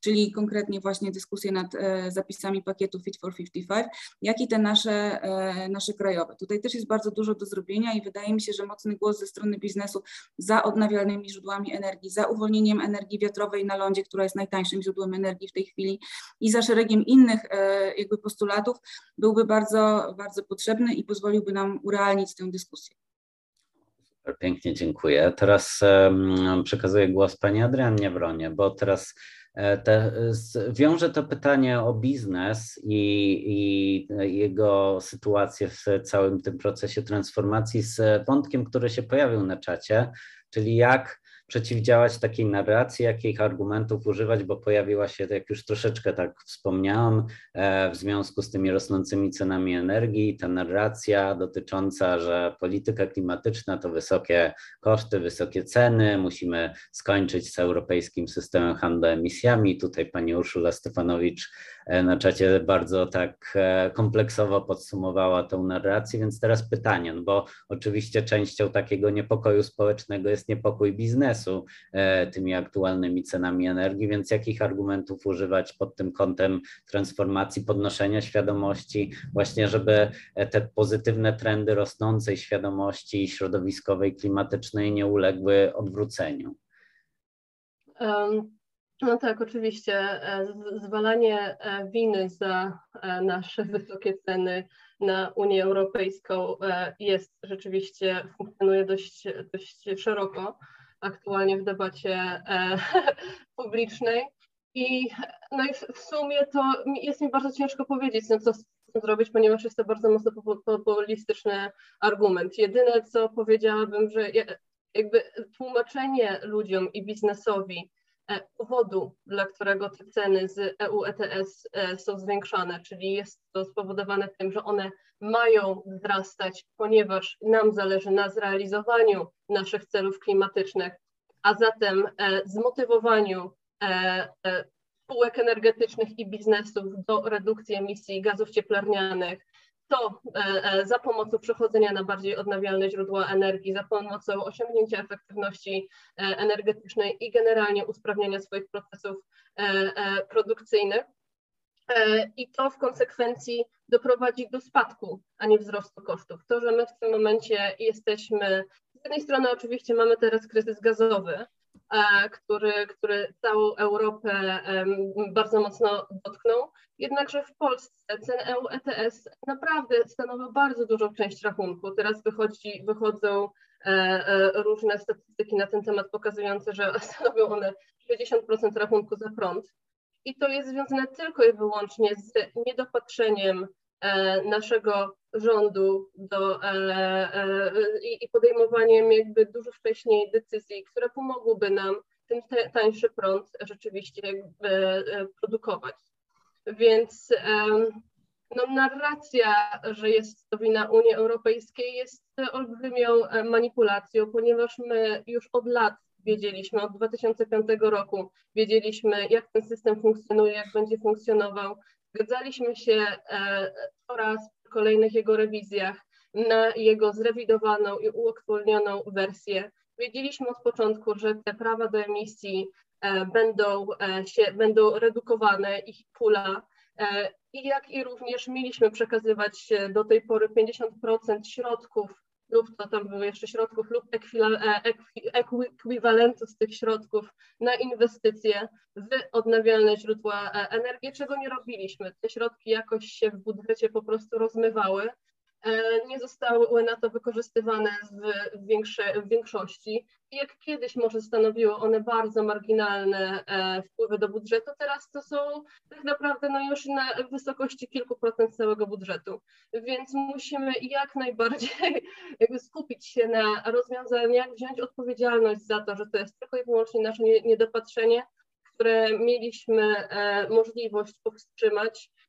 czyli konkretnie właśnie dyskusje nad e, zapisami pakietu Fit for 55, jak i te nasze, e, nasze krajowe. Tutaj też jest bardzo dużo do zrobienia i wydaje mi się, że mocny głos ze strony biznesu za odnawialnymi źródłami energii, za uwolnieniem energii wiatrowej na lądzie, która jest najtańszym źródłem energii w tej chwili i za szeregiem innych e, jakby postulatów byłby bardzo, bardzo potrzebny i pozwoliłby nam urealnić tę dyskusję. Pięknie dziękuję. Teraz przekazuję głos Pani Adrianie Wronie, bo teraz e, te, wiąże to pytanie o biznes i, i, jego sytuację w całym tym procesie transformacji z wątkiem, który się pojawił na czacie, czyli jak przeciwdziałać takiej narracji, jakich argumentów używać, bo pojawiła się, jak już troszeczkę tak wspomniałam, e, w związku z tymi rosnącymi cenami energii, ta narracja dotycząca, że polityka klimatyczna to wysokie koszty, wysokie ceny, musimy skończyć z europejskim systemem handlu emisjami. Tutaj pani Urszula Stefanowicz na czacie bardzo tak e, kompleksowo podsumowała tą narrację, więc teraz pytanie, no bo oczywiście częścią takiego niepokoju społecznego jest niepokój biznesu e, tymi aktualnymi cenami energii, więc jakich argumentów używać pod tym kątem transformacji, podnoszenia świadomości, właśnie żeby te pozytywne trendy rosnącej świadomości środowiskowej, klimatycznej nie uległy odwróceniu? No tak, oczywiście. E, zwalanie e, winy za e, nasze wysokie ceny na Unię Europejską jest rzeczywiście, funkcjonuje dość, dość szeroko aktualnie w debacie publicznej. I, no i w sumie to jest mi bardzo ciężko powiedzieć, no co zrobić, ponieważ jest to bardzo mocno populistyczny argument. Jedyne, co powiedziałabym, że jakby tłumaczenie ludziom i biznesowi, powodu, dla którego te ceny z EU ETS e, są zwiększane, czyli jest to spowodowane tym, że one mają wzrastać, ponieważ nam zależy na zrealizowaniu naszych celów klimatycznych, a zatem e, zmotywowaniu spółek energetycznych i biznesów do redukcji emisji gazów cieplarnianych, to e, e, za pomocą przechodzenia na bardziej odnawialne źródła energii, za pomocą osiągnięcia efektywności e, energetycznej i generalnie usprawniania swoich procesów produkcyjnych. I to w konsekwencji doprowadzi do spadku, a nie wzrostu kosztów. To, że my w tym momencie jesteśmy, z jednej strony oczywiście mamy teraz kryzys gazowy, który, który całą Europę bardzo mocno dotknął. Jednakże w Polsce cen EU ETS naprawdę stanowią bardzo dużą część rachunku. Teraz wychodzi, wychodzą e, e, różne statystyki na ten temat pokazujące, że stanowią one 60% rachunku za prąd. I to jest związane tylko i wyłącznie z niedopatrzeniem E, naszego rządu do, e, e, i podejmowaniem jakby dużo wcześniej decyzji, które pomogłyby nam ten tańszy prąd rzeczywiście jakby produkować. Więc no, narracja, że jest to wina Unii Europejskiej jest olbrzymią manipulacją, ponieważ my już od lat wiedzieliśmy, od 2005 roku wiedzieliśmy, jak ten system funkcjonuje, jak będzie funkcjonował, Zgadzaliśmy się oraz e, w kolejnych jego rewizjach na jego zrewidowaną i uaktualnioną wersję. Wiedzieliśmy od początku, że te prawa do emisji e, będą, e, się, będą redukowane, ich pula i jak i również mieliśmy przekazywać do tej pory 50% środków lub co tam były jeszcze środków, lub ekwiwalentu z tych środków na inwestycje w odnawialne źródła energii, czego nie robiliśmy. Te środki jakoś się w budżecie po prostu rozmywały E, nie zostały na to wykorzystywane w, większe, w większości. Jak kiedyś może stanowiły one bardzo marginalne e, wpływy do budżetu, teraz to są tak naprawdę no już na wysokości kilku procent całego budżetu. Więc musimy jak najbardziej jakby skupić się na rozwiązaniach, wziąć odpowiedzialność za to, że to jest tylko i wyłącznie nasze niedopatrzenie, które mieliśmy e, możliwość powstrzymać E,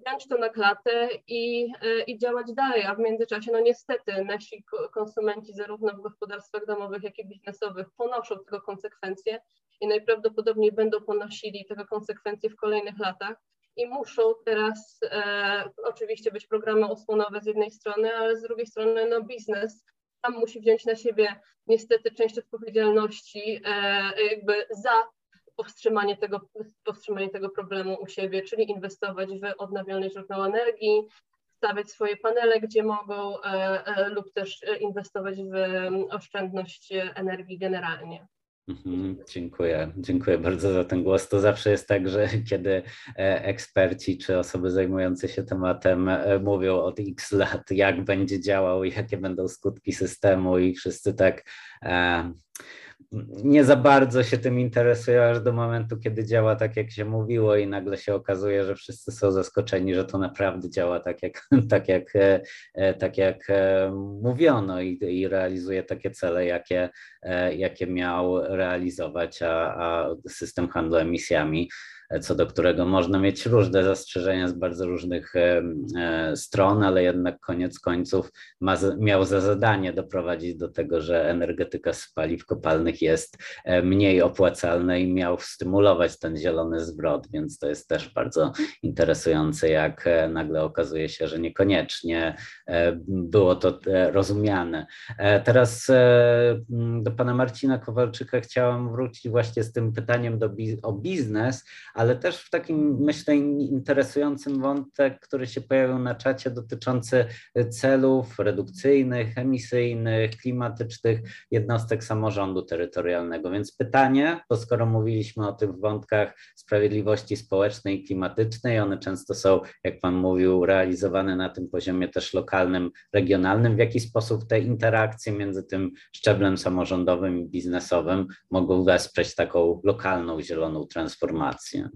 wziąć to na klatę i, e, i działać dalej, a w międzyczasie no niestety nasi konsumenci zarówno w gospodarstwach domowych, jak i biznesowych ponoszą tego konsekwencje i najprawdopodobniej będą ponosili tego konsekwencje w kolejnych latach i muszą teraz e, oczywiście być programy osłonowe z jednej strony, ale z drugiej strony no biznes tam musi wziąć na siebie niestety część odpowiedzialności e, jakby za powstrzymanie tego, powstrzymanie tego problemu u siebie, czyli inwestować w odnawialne źródła energii, stawiać swoje panele, gdzie mogą, e, e, lub też inwestować w oszczędność energii generalnie. Mhm, dziękuję, dziękuję bardzo za ten głos. To zawsze jest tak, że kiedy e, eksperci czy osoby zajmujące się tematem mówią od x lat, jak będzie działał jakie będą skutki systemu, i wszyscy tak nie za bardzo się tym interesują aż do momentu, kiedy działa tak, jak się mówiło, i nagle się okazuje, że wszyscy są zaskoczeni, że to naprawdę działa tak, jak, tak jak, e, e, tak jak e, mówiono i, i realizuje takie cele, jakie, jakie miał realizować, a, a system handlu emisjami co do którego można mieć różne zastrzeżenia z bardzo różnych e, e, stron, ale jednak koniec końców ma, miał za zadanie doprowadzić do tego, że energetyka z paliw kopalnych jest e, mniej opłacalna i miał stymulować ten zielony zwrot, więc to jest też bardzo interesujące, jak nagle okazuje się, że niekoniecznie było to rozumiane. Teraz do pana Marcina Kowalczyka chciałam wrócić właśnie z tym pytaniem do, o biznes, ale też w takim, myślę, interesującym wątek, który się pojawił na czacie dotyczący celów redukcyjnych, emisyjnych, klimatycznych jednostek samorządu terytorialnego. Więc pytanie, bo skoro mówiliśmy o tych wątkach sprawiedliwości społecznej i klimatycznej, one często są, jak Pan mówił, realizowane na tym poziomie też lokalnym, regionalnym. W jaki sposób te interakcje między tym szczeblem samorządowym i biznesowym mogą wesprzeć taką lokalną zieloną transformację?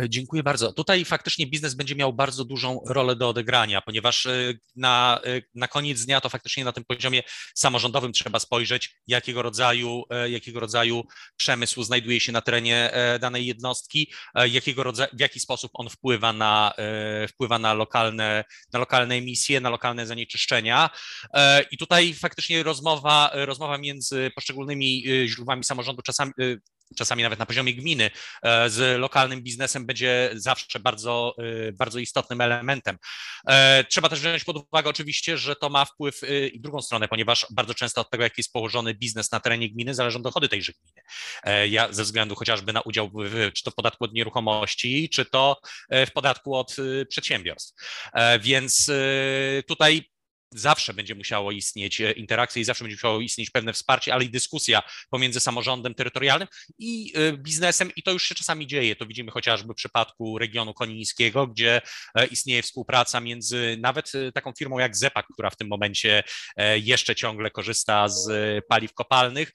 E, dziękuję bardzo. Tutaj faktycznie biznes będzie miał bardzo dużą rolę do odegrania, ponieważ e, na, e, na koniec dnia to faktycznie na tym poziomie samorządowym trzeba spojrzeć, jakiego rodzaju, jakiego rodzaju przemysł znajduje się na terenie danej jednostki, jakiego rodzaju, w jaki sposób on wpływa na, wpływa na, lokalne, na lokalne emisje, na lokalne zanieczyszczenia. I tutaj faktycznie rozmowa, rozmowa między poszczególnymi źródłami samorządu czasami czasami nawet na poziomie gminy, e, z lokalnym biznesem będzie zawsze bardzo, e, bardzo istotnym elementem. E, trzeba też wziąć pod uwagę oczywiście, że to ma wpływ i drugą stronę, ponieważ bardzo często od tego, jaki jest położony biznes na terenie gminy, zależą dochody tejże gminy. Ja ze względu chociażby na udział w, czy to w podatku od nieruchomości, czy to w podatku od przedsiębiorstw. Więc tutaj zawsze będzie musiało istnieć e, interakcja i zawsze będzie musiało istnieć pewne wsparcie, ale i dyskusja pomiędzy samorządem terytorialnym i e, biznesem i to już się czasami dzieje. To widzimy chociażby w przypadku regionu konińskiego, gdzie e, istnieje współpraca między nawet taką firmą jak Zepak, która w tym momencie jeszcze ciągle korzysta z paliw kopalnych,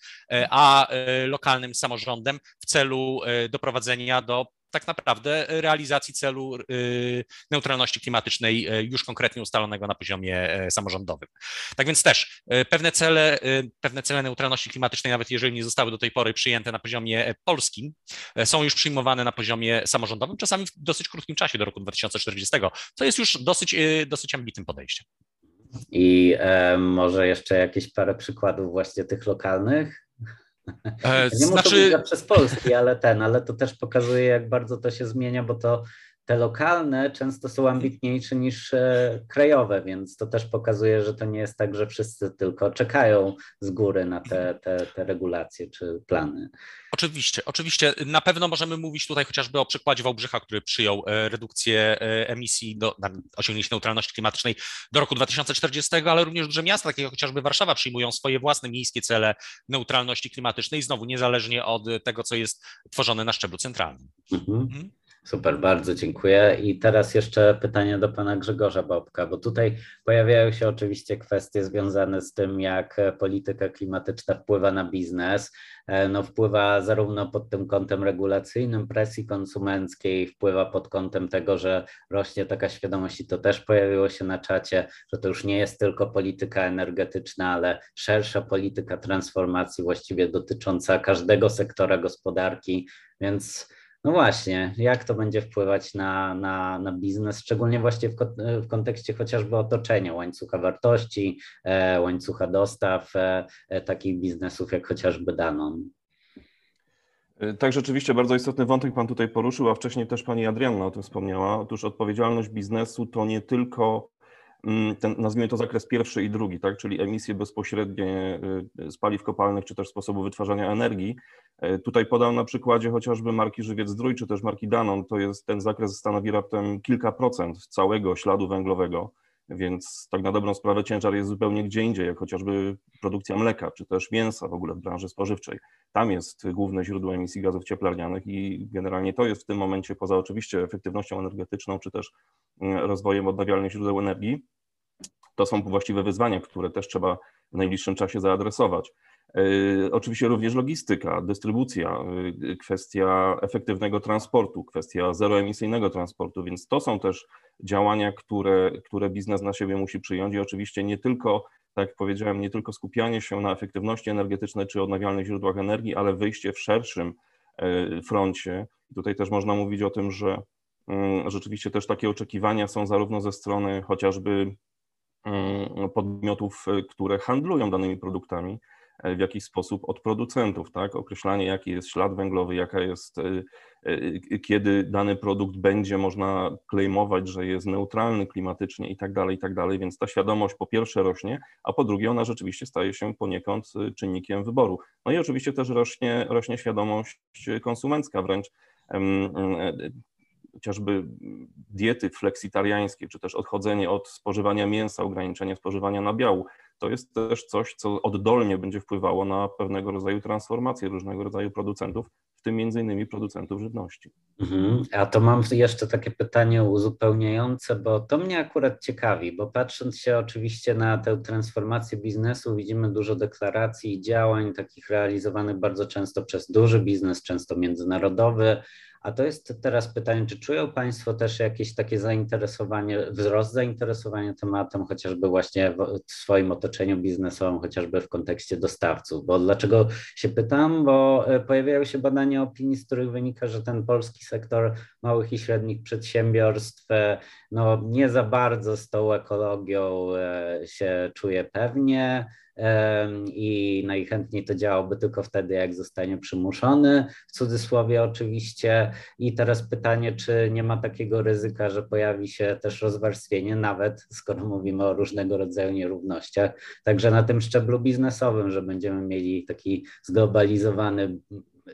a lokalnym samorządem w celu doprowadzenia do tak naprawdę realizacji celu y, neutralności klimatycznej y, już konkretnie ustalonego na poziomie e, samorządowym. Tak więc też e, pewne cele, e, pewne cele neutralności klimatycznej, nawet jeżeli nie zostały do tej pory przyjęte na poziomie polskim, są już przyjmowane na poziomie samorządowym, czasami w dosyć krótkim czasie do roku 2040, co jest już dosyć, dosyć ambitnym podejściem. I e, może jeszcze jakieś parę przykładów właśnie tych lokalnych? E, nie znaczy... muszę być przez Polski, ale ten, ale to też pokazuje, jak bardzo to się zmienia, bo to te lokalne często są ambitniejsze niż e, krajowe, więc to też pokazuje, że to nie jest tak, że wszyscy tylko czekają z góry na te, te, te regulacje czy plany. Oczywiście, oczywiście. Na pewno możemy mówić tutaj chociażby o przykładzie Wałbrzycha, który przyjął e, redukcję e, emisji do osiągnięcia neutralności klimatycznej do roku 2040, ale również duże miasta, takie jak chociażby Warszawa, przyjmują swoje własne miejskie cele neutralności klimatycznej, znowu niezależnie od tego, co jest tworzone na szczeblu centralnym. Mhm. Super, bardzo dziękuję. I teraz jeszcze pytanie do pana Grzegorza Bobka, bo tutaj pojawiają się oczywiście kwestie związane z tym, jak polityka klimatyczna wpływa na biznes. E, no, wpływa zarówno pod tym kątem regulacyjnym, presji konsumenckiej, wpływa pod kątem tego, że rośnie taka świadomość i to też pojawiło się na czacie, że to już nie jest tylko polityka energetyczna, ale szersza polityka transformacji właściwie dotycząca każdego sektora gospodarki, więc no właśnie, jak to będzie wpływać na, na, na biznes, szczególnie właśnie w, w kontekście chociażby otoczenia, łańcucha wartości, e, łańcucha dostaw e, e, takich biznesów jak chociażby Danon. E, tak, rzeczywiście bardzo istotny wątek Pan tutaj poruszył, a wcześniej też Pani Adrianna o tym wspomniała. Otóż odpowiedzialność biznesu to nie tylko ten, nazwijmy to zakres pierwszy i drugi, tak, czyli emisje bezpośrednie z paliw kopalnych, czy też sposobu wytwarzania energii, E, tutaj podam na przykładzie chociażby marki Żywiec Zdrój, czy też marki Danon, to jest ten zakres stanowi raptem kilka procent całego śladu węglowego, więc tak na dobrą sprawę ciężar jest zupełnie gdzie indziej, jak chociażby produkcja mleka, czy też mięsa w ogóle w branży spożywczej. Tam jest główne źródło emisji gazów cieplarnianych i generalnie to jest w tym momencie, poza oczywiście efektywnością energetyczną, czy też mm, rozwojem odnawialnych źródeł energii, to są właściwe wyzwania, które też trzeba w najbliższym czasie zaadresować. E, oczywiście również logistyka, dystrybucja, e, kwestia efektywnego transportu, kwestia zeroemisyjnego transportu, więc to są też działania, które, które biznes na siebie musi przyjąć i oczywiście nie tylko, tak jak powiedziałem, nie tylko skupianie się na efektywności energetycznej czy odnawialnych źródłach energii, ale wyjście w szerszym e, froncie. Tutaj też można mówić o tym, że mm, rzeczywiście też takie oczekiwania są zarówno ze strony chociażby mm, podmiotów, które handlują danymi produktami, w jakiś sposób od producentów, tak? Określanie, jaki jest ślad węglowy, jaka jest, e, e, kiedy dany produkt będzie można claimować, że jest neutralny klimatycznie i tak dalej, i tak dalej. Więc ta świadomość po pierwsze rośnie, a po drugie ona rzeczywiście staje się poniekąd czynnikiem wyboru. No i oczywiście też rośnie, rośnie świadomość konsumencka wręcz chociażby diety fleksitariańskie, czy też odchodzenie od spożywania mięsa, ograniczenie spożywania nabiału, to jest też coś, co oddolnie będzie wpływało na pewnego rodzaju transformację różnego rodzaju producentów, w tym między innymi producentów żywności. Mhm. A to mam jeszcze takie pytanie uzupełniające, bo to mnie akurat ciekawi, bo patrząc się oczywiście na tę transformację biznesu, widzimy dużo deklaracji i działań takich realizowanych bardzo często przez duży biznes, często międzynarodowy, a to jest teraz pytanie, czy czują Państwo też jakieś takie zainteresowanie, wzrost zainteresowania tematem, chociażby właśnie w swoim otoczeniu biznesowym, chociażby w kontekście dostawców? Bo dlaczego się pytam? Bo e, pojawiają się badania opinii, z których wynika, że ten polski sektor małych i średnich przedsiębiorstw e, no, nie za bardzo z tą ekologią e, się czuje pewnie i najchętniej to działałby tylko wtedy, jak zostanie przymuszony, w cudzysłowie oczywiście. I teraz pytanie, czy nie ma takiego ryzyka, że pojawi się też rozwarstwienie, nawet skoro mówimy o różnego rodzaju nierównościach, także na tym szczeblu biznesowym, że będziemy mieli taki zglobalizowany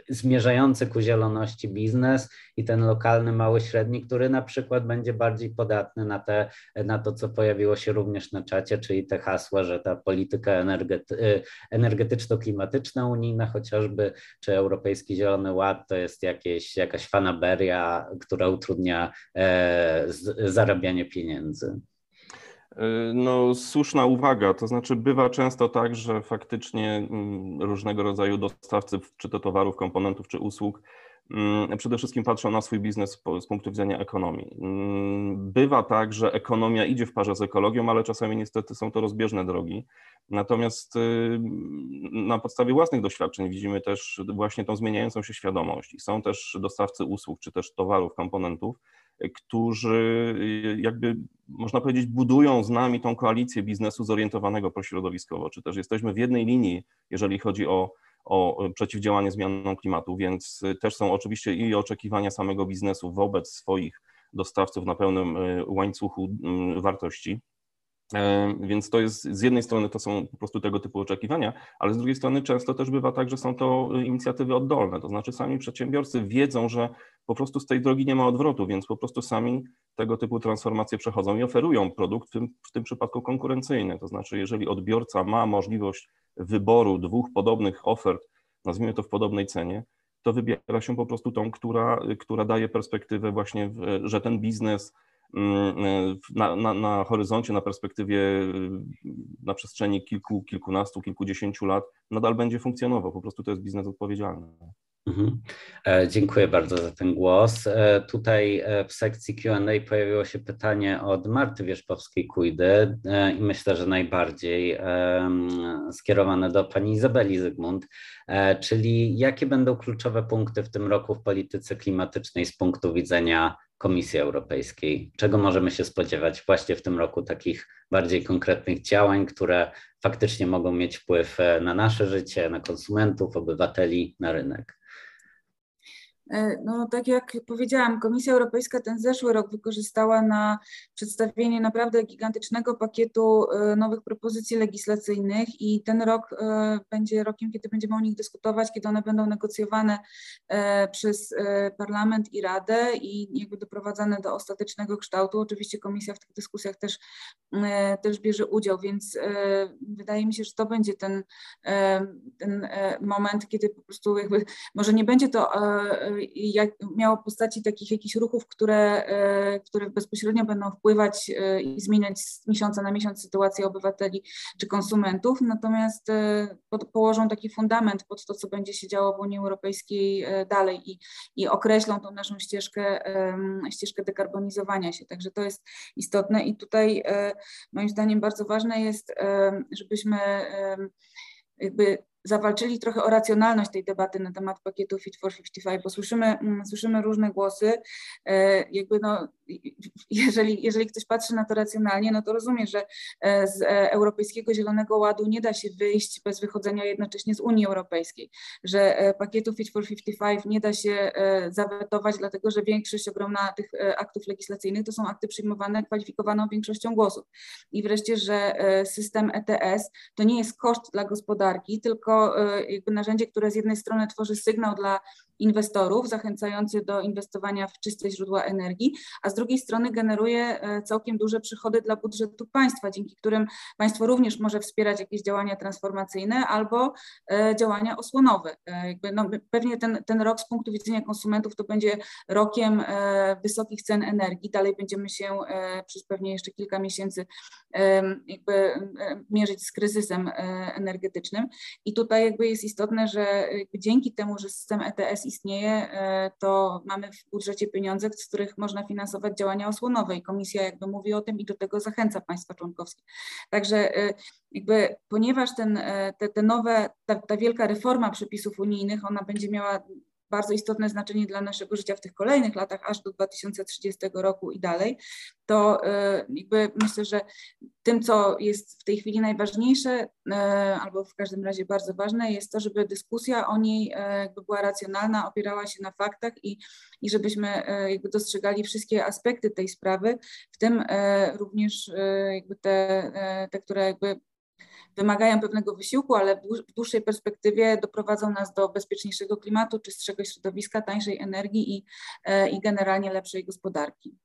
zmierzający ku zieloności biznes i ten lokalny, mały, średni, który na przykład będzie bardziej podatny na, te, na to, co pojawiło się również na czacie, czyli te hasła, że ta polityka energety, energetyczno-klimatyczna unijna chociażby, czy Europejski Zielony Ład to jest jakieś, jakaś fanaberia, która utrudnia e, z, zarabianie pieniędzy. No, słuszna uwaga. To znaczy, bywa często tak, że faktycznie mm, różnego rodzaju dostawcy, czy to towarów, komponentów, czy usług, przede wszystkim patrzą na swój biznes z punktu widzenia ekonomii. Mm, bywa tak, że ekonomia idzie w parze z ekologią, ale czasami niestety są to rozbieżne drogi. Natomiast y, na podstawie własnych doświadczeń widzimy też właśnie tą zmieniającą się świadomość. I są też dostawcy usług, czy też towarów, komponentów, którzy y, jakby można powiedzieć budują z nami tą koalicję biznesu zorientowanego prośrodowiskowo, czy też jesteśmy w jednej linii, jeżeli chodzi o, o przeciwdziałanie zmianom klimatu, więc też są oczywiście i oczekiwania samego biznesu wobec swoich dostawców na pełnym łańcuchu mm, wartości. Więc to jest z jednej strony to są po prostu tego typu oczekiwania, ale z drugiej strony często też bywa tak, że są to inicjatywy oddolne, to znaczy sami przedsiębiorcy wiedzą, że po prostu z tej drogi nie ma odwrotu, więc po prostu sami tego typu transformacje przechodzą i oferują produkt, w tym, w tym przypadku konkurencyjny. To znaczy, jeżeli odbiorca ma możliwość wyboru dwóch podobnych ofert, nazwijmy to w podobnej cenie, to wybiera się po prostu tą, która, która daje perspektywę właśnie, że ten biznes na, na, na horyzoncie, na perspektywie, na przestrzeni kilku, kilkunastu, kilkudziesięciu lat nadal będzie funkcjonował. Po prostu to jest biznes odpowiedzialny. Mhm. E, dziękuję bardzo za ten głos. E, tutaj e, w sekcji QA pojawiło się pytanie od Marty Wierzpowskiej-Kujdy i myślę, że najbardziej skierowane do pani Izabeli Zygmunt, czyli jakie będą kluczowe punkty w tym roku w polityce klimatycznej z punktu widzenia Komisji Europejskiej? Czego możemy się spodziewać właśnie w tym roku takich bardziej konkretnych działań, które faktycznie mogą mieć wpływ na nasze życie, na konsumentów, obywateli, na rynek? E, no, tak jak powiedziałam, Komisja Europejska ten zeszły rok wykorzystała na przedstawienie naprawdę gigantycznego pakietu e, nowych propozycji legislacyjnych i ten rok e, będzie rokiem, kiedy będziemy o nich dyskutować, kiedy one będą negocjowane przez Parlament i Radę i jakby doprowadzane do ostatecznego kształtu. Oczywiście Komisja w tych dyskusjach też, też bierze udział, więc wydaje mi się, że to będzie ten, ten moment, kiedy po prostu jakby może nie będzie to jak, miało postaci takich jakichś ruchów, które, e, które bezpośrednio będą wpływać e, i zmieniać z miesiąca na miesiąc sytuację obywateli czy konsumentów, natomiast e, pod, położą taki fundament pod to, co będzie się działo w Unii Europejskiej dalej i, i określą tą naszą ścieżkę, ścieżkę dekarbonizowania się. Także to jest istotne i tutaj moim zdaniem bardzo ważne jest, żebyśmy jakby zawalczyli trochę o racjonalność tej debaty na temat pakietu Fit for 55, bo słyszymy, mm, słyszymy różne głosy. E, jakby no, jeżeli, jeżeli ktoś patrzy na to racjonalnie, no to rozumie, że e, z e, Europejskiego Zielonego Ładu nie da się wyjść bez wychodzenia jednocześnie z Unii Europejskiej, że pakietu Fit for 55 nie da się zawetować, dlatego że większość ogromna tych aktów legislacyjnych to są akty przyjmowane kwalifikowaną większością głosów. I wreszcie, że system ETS to nie jest koszt dla gospodarki, tylko E, jakby narzędzie, które z jednej strony tworzy sygnał dla inwestorów, zachęcający do inwestowania w czyste źródła energii, a z drugiej strony generuje e, całkiem duże przychody dla budżetu państwa, dzięki którym państwo również może wspierać jakieś działania transformacyjne albo e, działania osłonowe. Jakby no, pewnie ten, ten rok z punktu widzenia konsumentów to będzie rokiem wysokich cen energii. Dalej będziemy się przez pewnie jeszcze kilka miesięcy jakby mierzyć z kryzysem energetycznym i tu tutaj jakby jest istotne, że dzięki temu, że system ETS istnieje, e, to mamy w budżecie pieniądze, z których można finansować działania osłonowe i komisja jakby mówi o tym i do tego zachęca państwa członkowskie. Także e, jakby ponieważ ten, e, te, te nowe, ta, ta wielka reforma przepisów unijnych, ona będzie miała bardzo istotne znaczenie dla naszego życia w tych kolejnych latach, aż do 2030 roku i dalej, to e, jakby myślę, że tym, co jest w tej chwili najważniejsze, e, albo w każdym razie bardzo ważne, jest to, żeby dyskusja o niej e, jakby była racjonalna, opierała się na faktach i, i żebyśmy jakby dostrzegali wszystkie aspekty tej sprawy, w tym również jakby te, te które jakby wymagają pewnego wysiłku, ale w dłuższej perspektywie doprowadzą nas do bezpieczniejszego klimatu, czystszego środowiska, tańszej energii i, e, i generalnie lepszej gospodarki.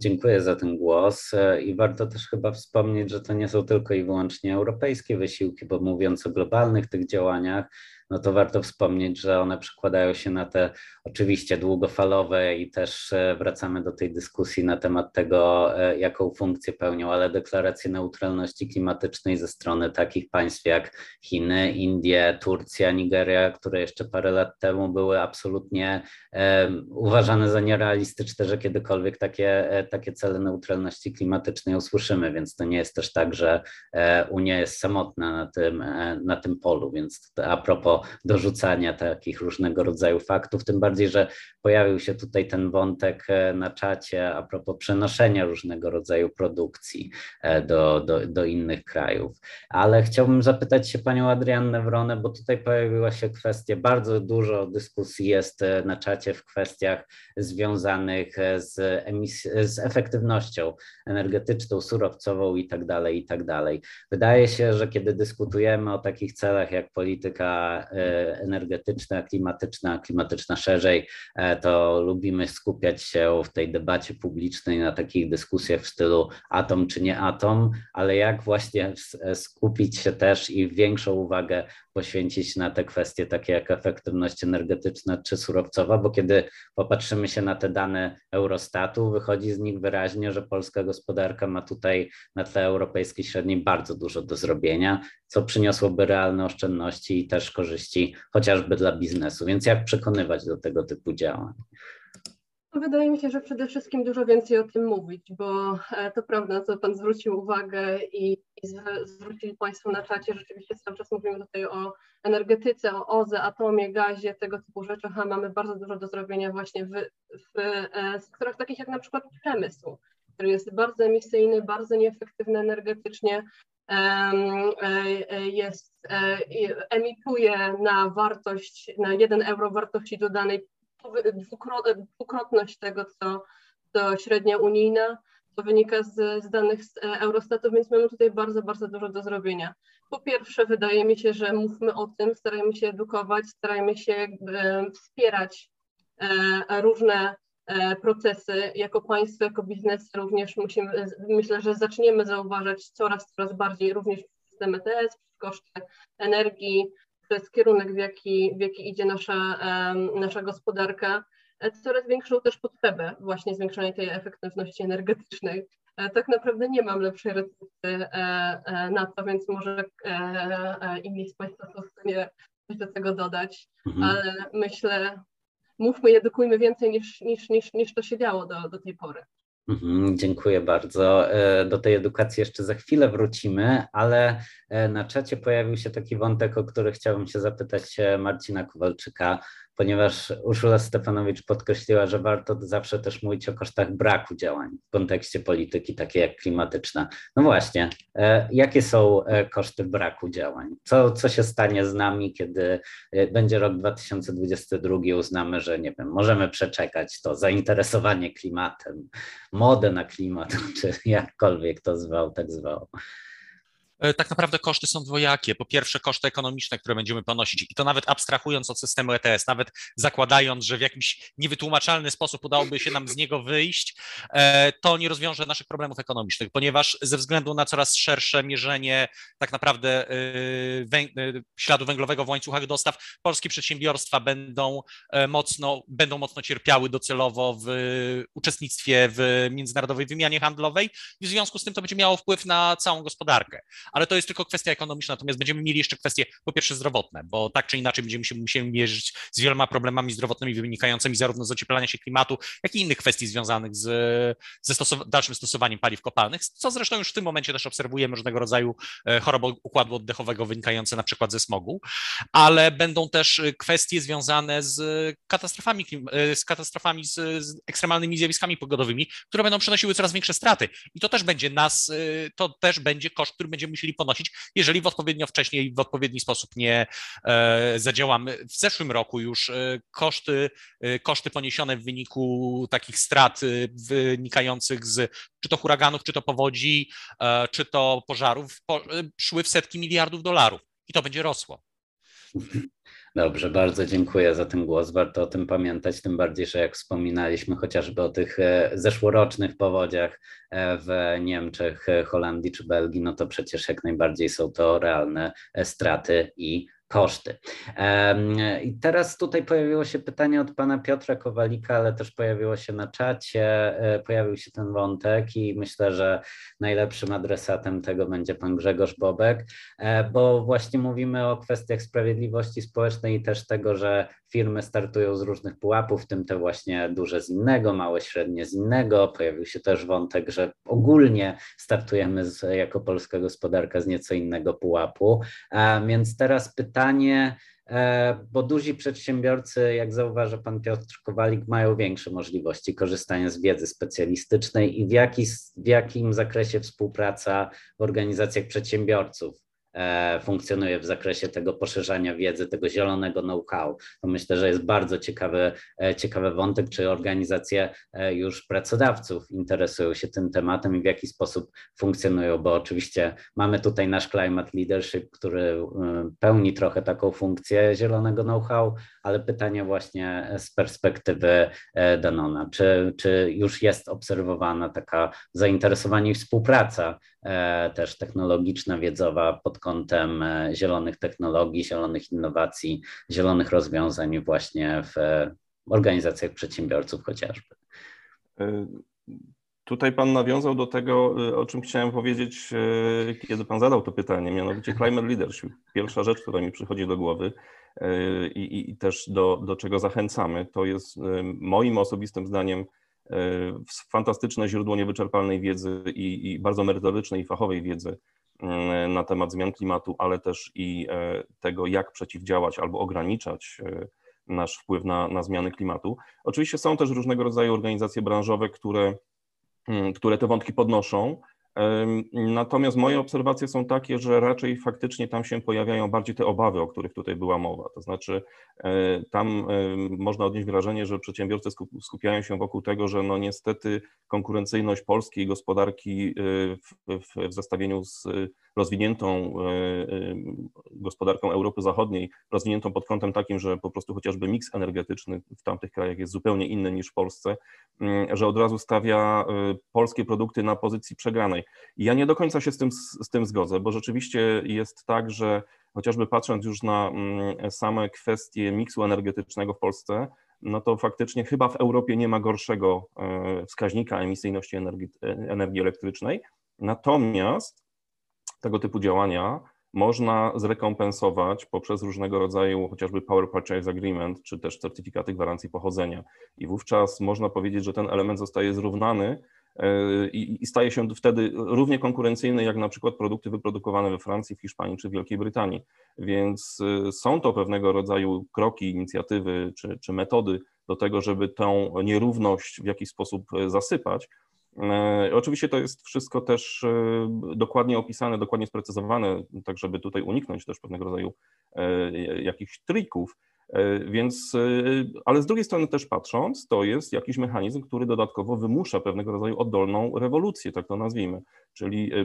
Dziękuję za ten głos e, i warto też chyba wspomnieć, że to nie są tylko i wyłącznie europejskie wysiłki, bo mówiąc o globalnych tych działaniach, no to warto wspomnieć, że one przekładają się na te oczywiście długofalowe i też e, wracamy do tej dyskusji na temat tego, e, jaką funkcję pełnią, ale deklaracje neutralności klimatycznej ze strony takich państw jak Chiny, Indie, Turcja, Nigeria, które jeszcze parę lat temu były absolutnie um, uważane za nierealistyczne, że kiedykolwiek takie, takie cele neutralności klimatycznej usłyszymy, więc to nie jest też tak, że Unia jest samotna na tym, na tym polu, więc a propos do dorzucania takich różnego rodzaju faktów, tym bardziej, że pojawił się tutaj ten wątek na czacie a propos przenoszenia różnego rodzaju produkcji do, do, do innych krajów. Ale chciałbym zapytać się panią Adriannę Wronę, bo tutaj pojawiła się kwestia, bardzo dużo dyskusji jest na czacie w kwestiach związanych z, emis- z efektywnością energetyczną, surowcową i tak dalej, i tak dalej. Wydaje się, że kiedy dyskutujemy o takich celach jak polityka e, energetyczna, klimatyczna, klimatyczna szerzej, e, to lubimy skupiać się w tej debacie publicznej na takich dyskusjach w stylu atom czy nie atom, ale jak właśnie skupić się też i większą uwagę poświęcić na te kwestie takie jak efektywność energetyczna czy surowcowa, bo kiedy popatrzymy się na te dane Eurostatu, wychodzi z nich wyraźnie, że polska gospodarka ma tutaj na tle europejskiej średniej bardzo dużo do zrobienia, co przyniosłoby realne oszczędności i też korzyści chociażby dla biznesu. Więc jak przekonywać do tego typu działań? Wydaje mi się, że przede wszystkim dużo więcej o tym mówić, bo e, to prawda, co Pan zwrócił uwagę i, i zwrócili Państwo na czacie, rzeczywiście cały czas mówimy tutaj o energetyce, o OZE, atomie, gazie, tego typu rzeczach, a mamy bardzo dużo do zrobienia właśnie w, w e, sektorach takich jak na przykład przemysł, który jest bardzo emisyjny, bardzo nieefektywny energetycznie, jest, emituje na wartość, na 1 euro wartości dodanej dwukrotność tego, co, co średnia unijna, to wynika z, z danych z e, Eurostatu, więc mamy tutaj bardzo, bardzo dużo do zrobienia. Po pierwsze, wydaje mi się, że mówmy o tym, starajmy się edukować, starajmy się e, wspierać e, różne procesy. Jako państwo, jako biznes również musimy, myślę, że zaczniemy zauważać coraz, coraz bardziej również system ETS, koszty energii, to jest kierunek, w jaki, w jaki idzie nasza, nasza gospodarka, e, coraz większą też potrzebę właśnie zwiększenia tej efektywności energetycznej. E, tak naprawdę nie mam lepszej recepty e, na to, więc może inni z Państwa są w stanie coś do tego dodać, mhm. ale myślę, mówmy i edukujmy więcej niż, niż, niż, niż to się działo do, do tej pory. Mhm, dziękuję bardzo. Do tej edukacji jeszcze za chwilę wrócimy, ale na czacie pojawił się taki wątek, o który chciałbym się zapytać Marcina Kowalczyka ponieważ Urszula Stefanowicz podkreśliła, że warto zawsze też mówić o kosztach braku działań w kontekście polityki takiej jak klimatyczna. No właśnie, e, jakie są e, koszty braku działań? Co, co się stanie z nami, kiedy e, będzie rok 2022, uznamy, że nie wiem, możemy przeczekać to zainteresowanie klimatem, modę na klimat, czy jakkolwiek to zwał, tak zwał. E, tak naprawdę koszty są dwojakie. Po pierwsze, koszty ekonomiczne, które będziemy ponosić, i to nawet abstrahując od systemu ETS, nawet zakładając, że w jakiś niewytłumaczalny sposób udałoby się nam z niego wyjść, e, to nie rozwiąże naszych problemów ekonomicznych, ponieważ ze względu na coraz szersze mierzenie tak naprawdę e, śladu węglowego w łańcuchach dostaw, polskie przedsiębiorstwa będą mocno, będą mocno cierpiały docelowo w uczestnictwie w międzynarodowej wymianie handlowej i w związku z tym to będzie miało wpływ na całą gospodarkę ale to jest tylko kwestia ekonomiczna, natomiast będziemy mieli jeszcze kwestie po pierwsze zdrowotne, bo tak czy inaczej będziemy się musieli mierzyć z wieloma problemami zdrowotnymi wynikającymi zarówno z ocieplania się klimatu, jak i innych kwestii związanych z, ze stosow dalszym stosowaniem paliw kopalnych, co zresztą już w tym momencie też obserwujemy różnego rodzaju e, choroby układu oddechowego wynikające na przykład ze smogu, ale będą też e, kwestie związane z katastrofami, e, z katastrofami, z, z ekstremalnymi zjawiskami pogodowymi, które będą przynosiły coraz większe straty. I to też będzie nas, to też będzie koszt, który będziemy musieli ponosić, jeżeli w odpowiednio wcześnie i w odpowiedni sposób nie e, zadziałamy. W zeszłym roku już e, koszty, e, koszty poniesione w wyniku takich strat wynikających z czy to huraganów, czy to powodzi, czy to pożarów, szły w setki miliardów dolarów i to będzie rosło. Dobrze, bardzo dziękuję za ten głos. Warto o tym pamiętać, tym bardziej, że jak wspominaliśmy chociażby o tych e, zeszłorocznych powodziach e, w Niemczech, e, Holandii czy Belgii, no to przecież jak najbardziej są to realne straty i koszty. I teraz tutaj pojawiło się pytanie od pana Piotra Kowalika, ale też pojawiło się na czacie, e, pojawił się ten wątek i myślę, że najlepszym adresatem tego będzie pan Grzegorz Bobek, e, bo właśnie mówimy o kwestiach sprawiedliwości społecznej i też tego, że firmy startują z różnych pułapów, w tym te właśnie duże z innego, małe, średnie z innego. Pojawił się też wątek, że ogólnie startujemy z, jako polska gospodarka z nieco innego pułapu. A więc teraz pytanie, E, bo duzi przedsiębiorcy, jak zauważa pan Piotr Kowalik, mają większe możliwości korzystania z wiedzy specjalistycznej i w, jaki, w jakim zakresie współpraca w organizacjach przedsiębiorców funkcjonuje w zakresie tego poszerzania wiedzy, tego zielonego know-how. To myślę, że jest bardzo ciekawy, e, ciekawy wątek, czy organizacje e, już pracodawców interesują się tym tematem i w jaki sposób funkcjonują, bo oczywiście mamy tutaj nasz Climate Leadership, który pełni trochę taką funkcję zielonego know-how, ale pytanie właśnie z perspektywy Danona, czy, czy już jest obserwowana taka zainteresowanie i współpraca też technologiczna, wiedzowa pod kątem e, zielonych technologii, zielonych innowacji, zielonych rozwiązań właśnie w organizacjach przedsiębiorców chociażby. E, tutaj Pan nawiązał do tego, e, o czym chciałem powiedzieć, kiedy Pan zadał to pytanie, mianowicie climate leadership. Pierwsza rzecz, która mi przychodzi do głowy i, i też do, do czego zachęcamy, to jest moim osobistym zdaniem fantastyczne źródło niewyczerpalnej wiedzy i, i bardzo merytorycznej i fachowej wiedzy Mm, na temat zmian klimatu, ale też i e, tego, jak przeciwdziałać albo ograniczać e, nasz wpływ na, na zmiany klimatu. Oczywiście są też różnego rodzaju organizacje branżowe, które, mm, które te wątki podnoszą, Natomiast moje obserwacje są takie, że raczej faktycznie tam się pojawiają bardziej te obawy, o których tutaj była mowa. To znaczy, e, tam można odnieść wrażenie, że przedsiębiorcy skupiają się wokół tego, że no niestety konkurencyjność polskiej gospodarki e, w, w, w zestawieniu z rozwiniętą e, gospodarką Europy Zachodniej, rozwiniętą pod kątem takim, że po prostu chociażby miks energetyczny w tamtych krajach jest zupełnie inny niż w Polsce, że od razu stawia polskie produkty na pozycji przegranej. Ja nie do końca się z tym, z tym zgodzę, bo rzeczywiście jest tak, że chociażby patrząc już na mm, same kwestie miksu energetycznego w Polsce, no to faktycznie chyba w Europie nie ma gorszego e, wskaźnika emisyjności energii, energii elektrycznej. Natomiast tego typu działania można zrekompensować poprzez różnego rodzaju chociażby Power Purchase Agreement, czy też certyfikaty gwarancji pochodzenia. I wówczas można powiedzieć, że ten element zostaje zrównany E, i, staje się wtedy równie konkurencyjny jak na przykład produkty wyprodukowane we Francji, w Hiszpanii czy w Wielkiej Brytanii. Więc e, są to pewnego rodzaju kroki, inicjatywy czy, czy metody do tego, żeby tę nierówność w jakiś sposób e, zasypać. Oczywiście to jest wszystko też dokładnie opisane, dokładnie sprecyzowane, tak żeby tutaj uniknąć też pewnego rodzaju jakichś trików. E, więc, e, ale z drugiej strony też patrząc, to jest jakiś mechanizm, który dodatkowo wymusza pewnego rodzaju oddolną rewolucję, tak to nazwijmy, czyli e,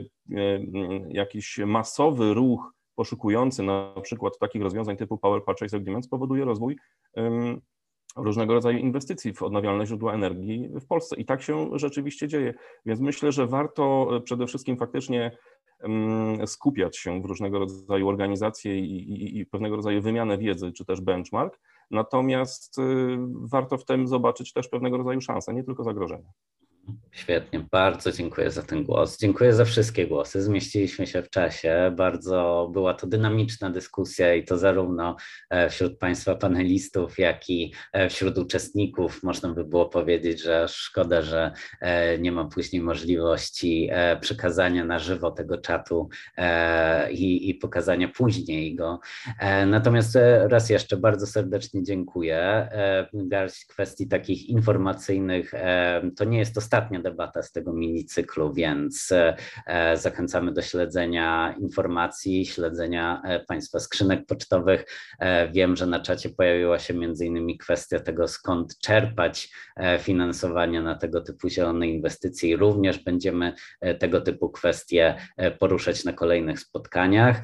jakiś masowy ruch poszukujący na przykład takich rozwiązań typu Power Purchase Agreement spowoduje rozwój różnego rodzaju inwestycji w odnawialne źródła energii w Polsce. I tak się rzeczywiście dzieje. Więc myślę, że warto przede wszystkim faktycznie skupiać się w różnego rodzaju organizacje i, i, i, pewnego rodzaju wymianę wiedzy, czy też benchmark. Natomiast y, warto w tym zobaczyć też pewnego rodzaju szanse, nie tylko zagrożenia. Świetnie, bardzo dziękuję za ten głos. Dziękuję za wszystkie głosy. Zmieściliśmy się w czasie. Bardzo była to dynamiczna dyskusja i to zarówno e, wśród Państwa panelistów, jak i e, wśród uczestników. Można by było powiedzieć, że szkoda, że e, nie ma później możliwości przekazania na żywo tego czatu i, i pokazania później go. Natomiast raz jeszcze bardzo serdecznie dziękuję. Garść kwestii takich informacyjnych to nie jest to ostatnia debata z tego mini cyklu, więc e, zachęcamy do śledzenia informacji, śledzenia e, Państwa skrzynek pocztowych. E, wiem, że na czacie pojawiła się między innymi kwestia tego, skąd czerpać finansowanie na tego typu zielone inwestycje i również będziemy tego typu kwestie poruszać na kolejnych spotkaniach.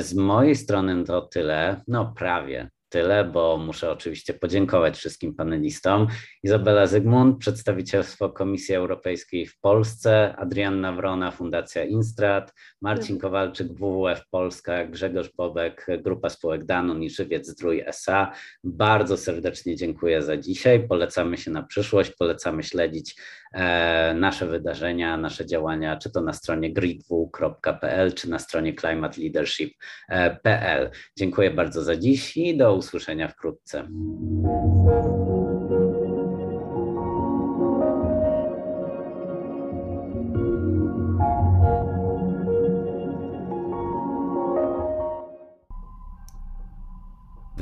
Z mojej strony to tyle, no prawie tyle, bo muszę oczywiście podziękować wszystkim panelistom. Izabela Zygmunt, przedstawicielstwo Komisji Europejskiej w Polsce, Adrianna Wrona, Fundacja Instrat, Marcin Kowalczyk, WWF Polska, Grzegorz Bobek, Grupa Spółek Danon i Żywiec Zdrój SA. Bardzo serdecznie dziękuję za dzisiaj. Polecamy się na przyszłość, polecamy śledzić nasze wydarzenia, nasze działania, czy to na stronie gridw.pl, czy na stronie climateleadership.pl. Dziękuję bardzo za dziś i do usłyszenia wkrótce.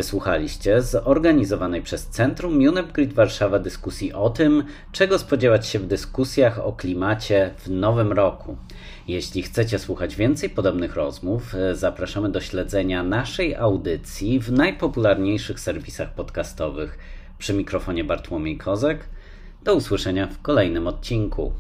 Wysłuchaliście zorganizowanej przez Centrum UNEP Grid Warszawa dyskusji o tym, czego spodziewać się w dyskusjach o klimacie w nowym roku. Jeśli chcecie słuchać więcej podobnych rozmów, zapraszamy do śledzenia naszej audycji w najpopularniejszych serwisach podcastowych. Przy mikrofonie Bartłomiej Kozek. Do usłyszenia w kolejnym odcinku.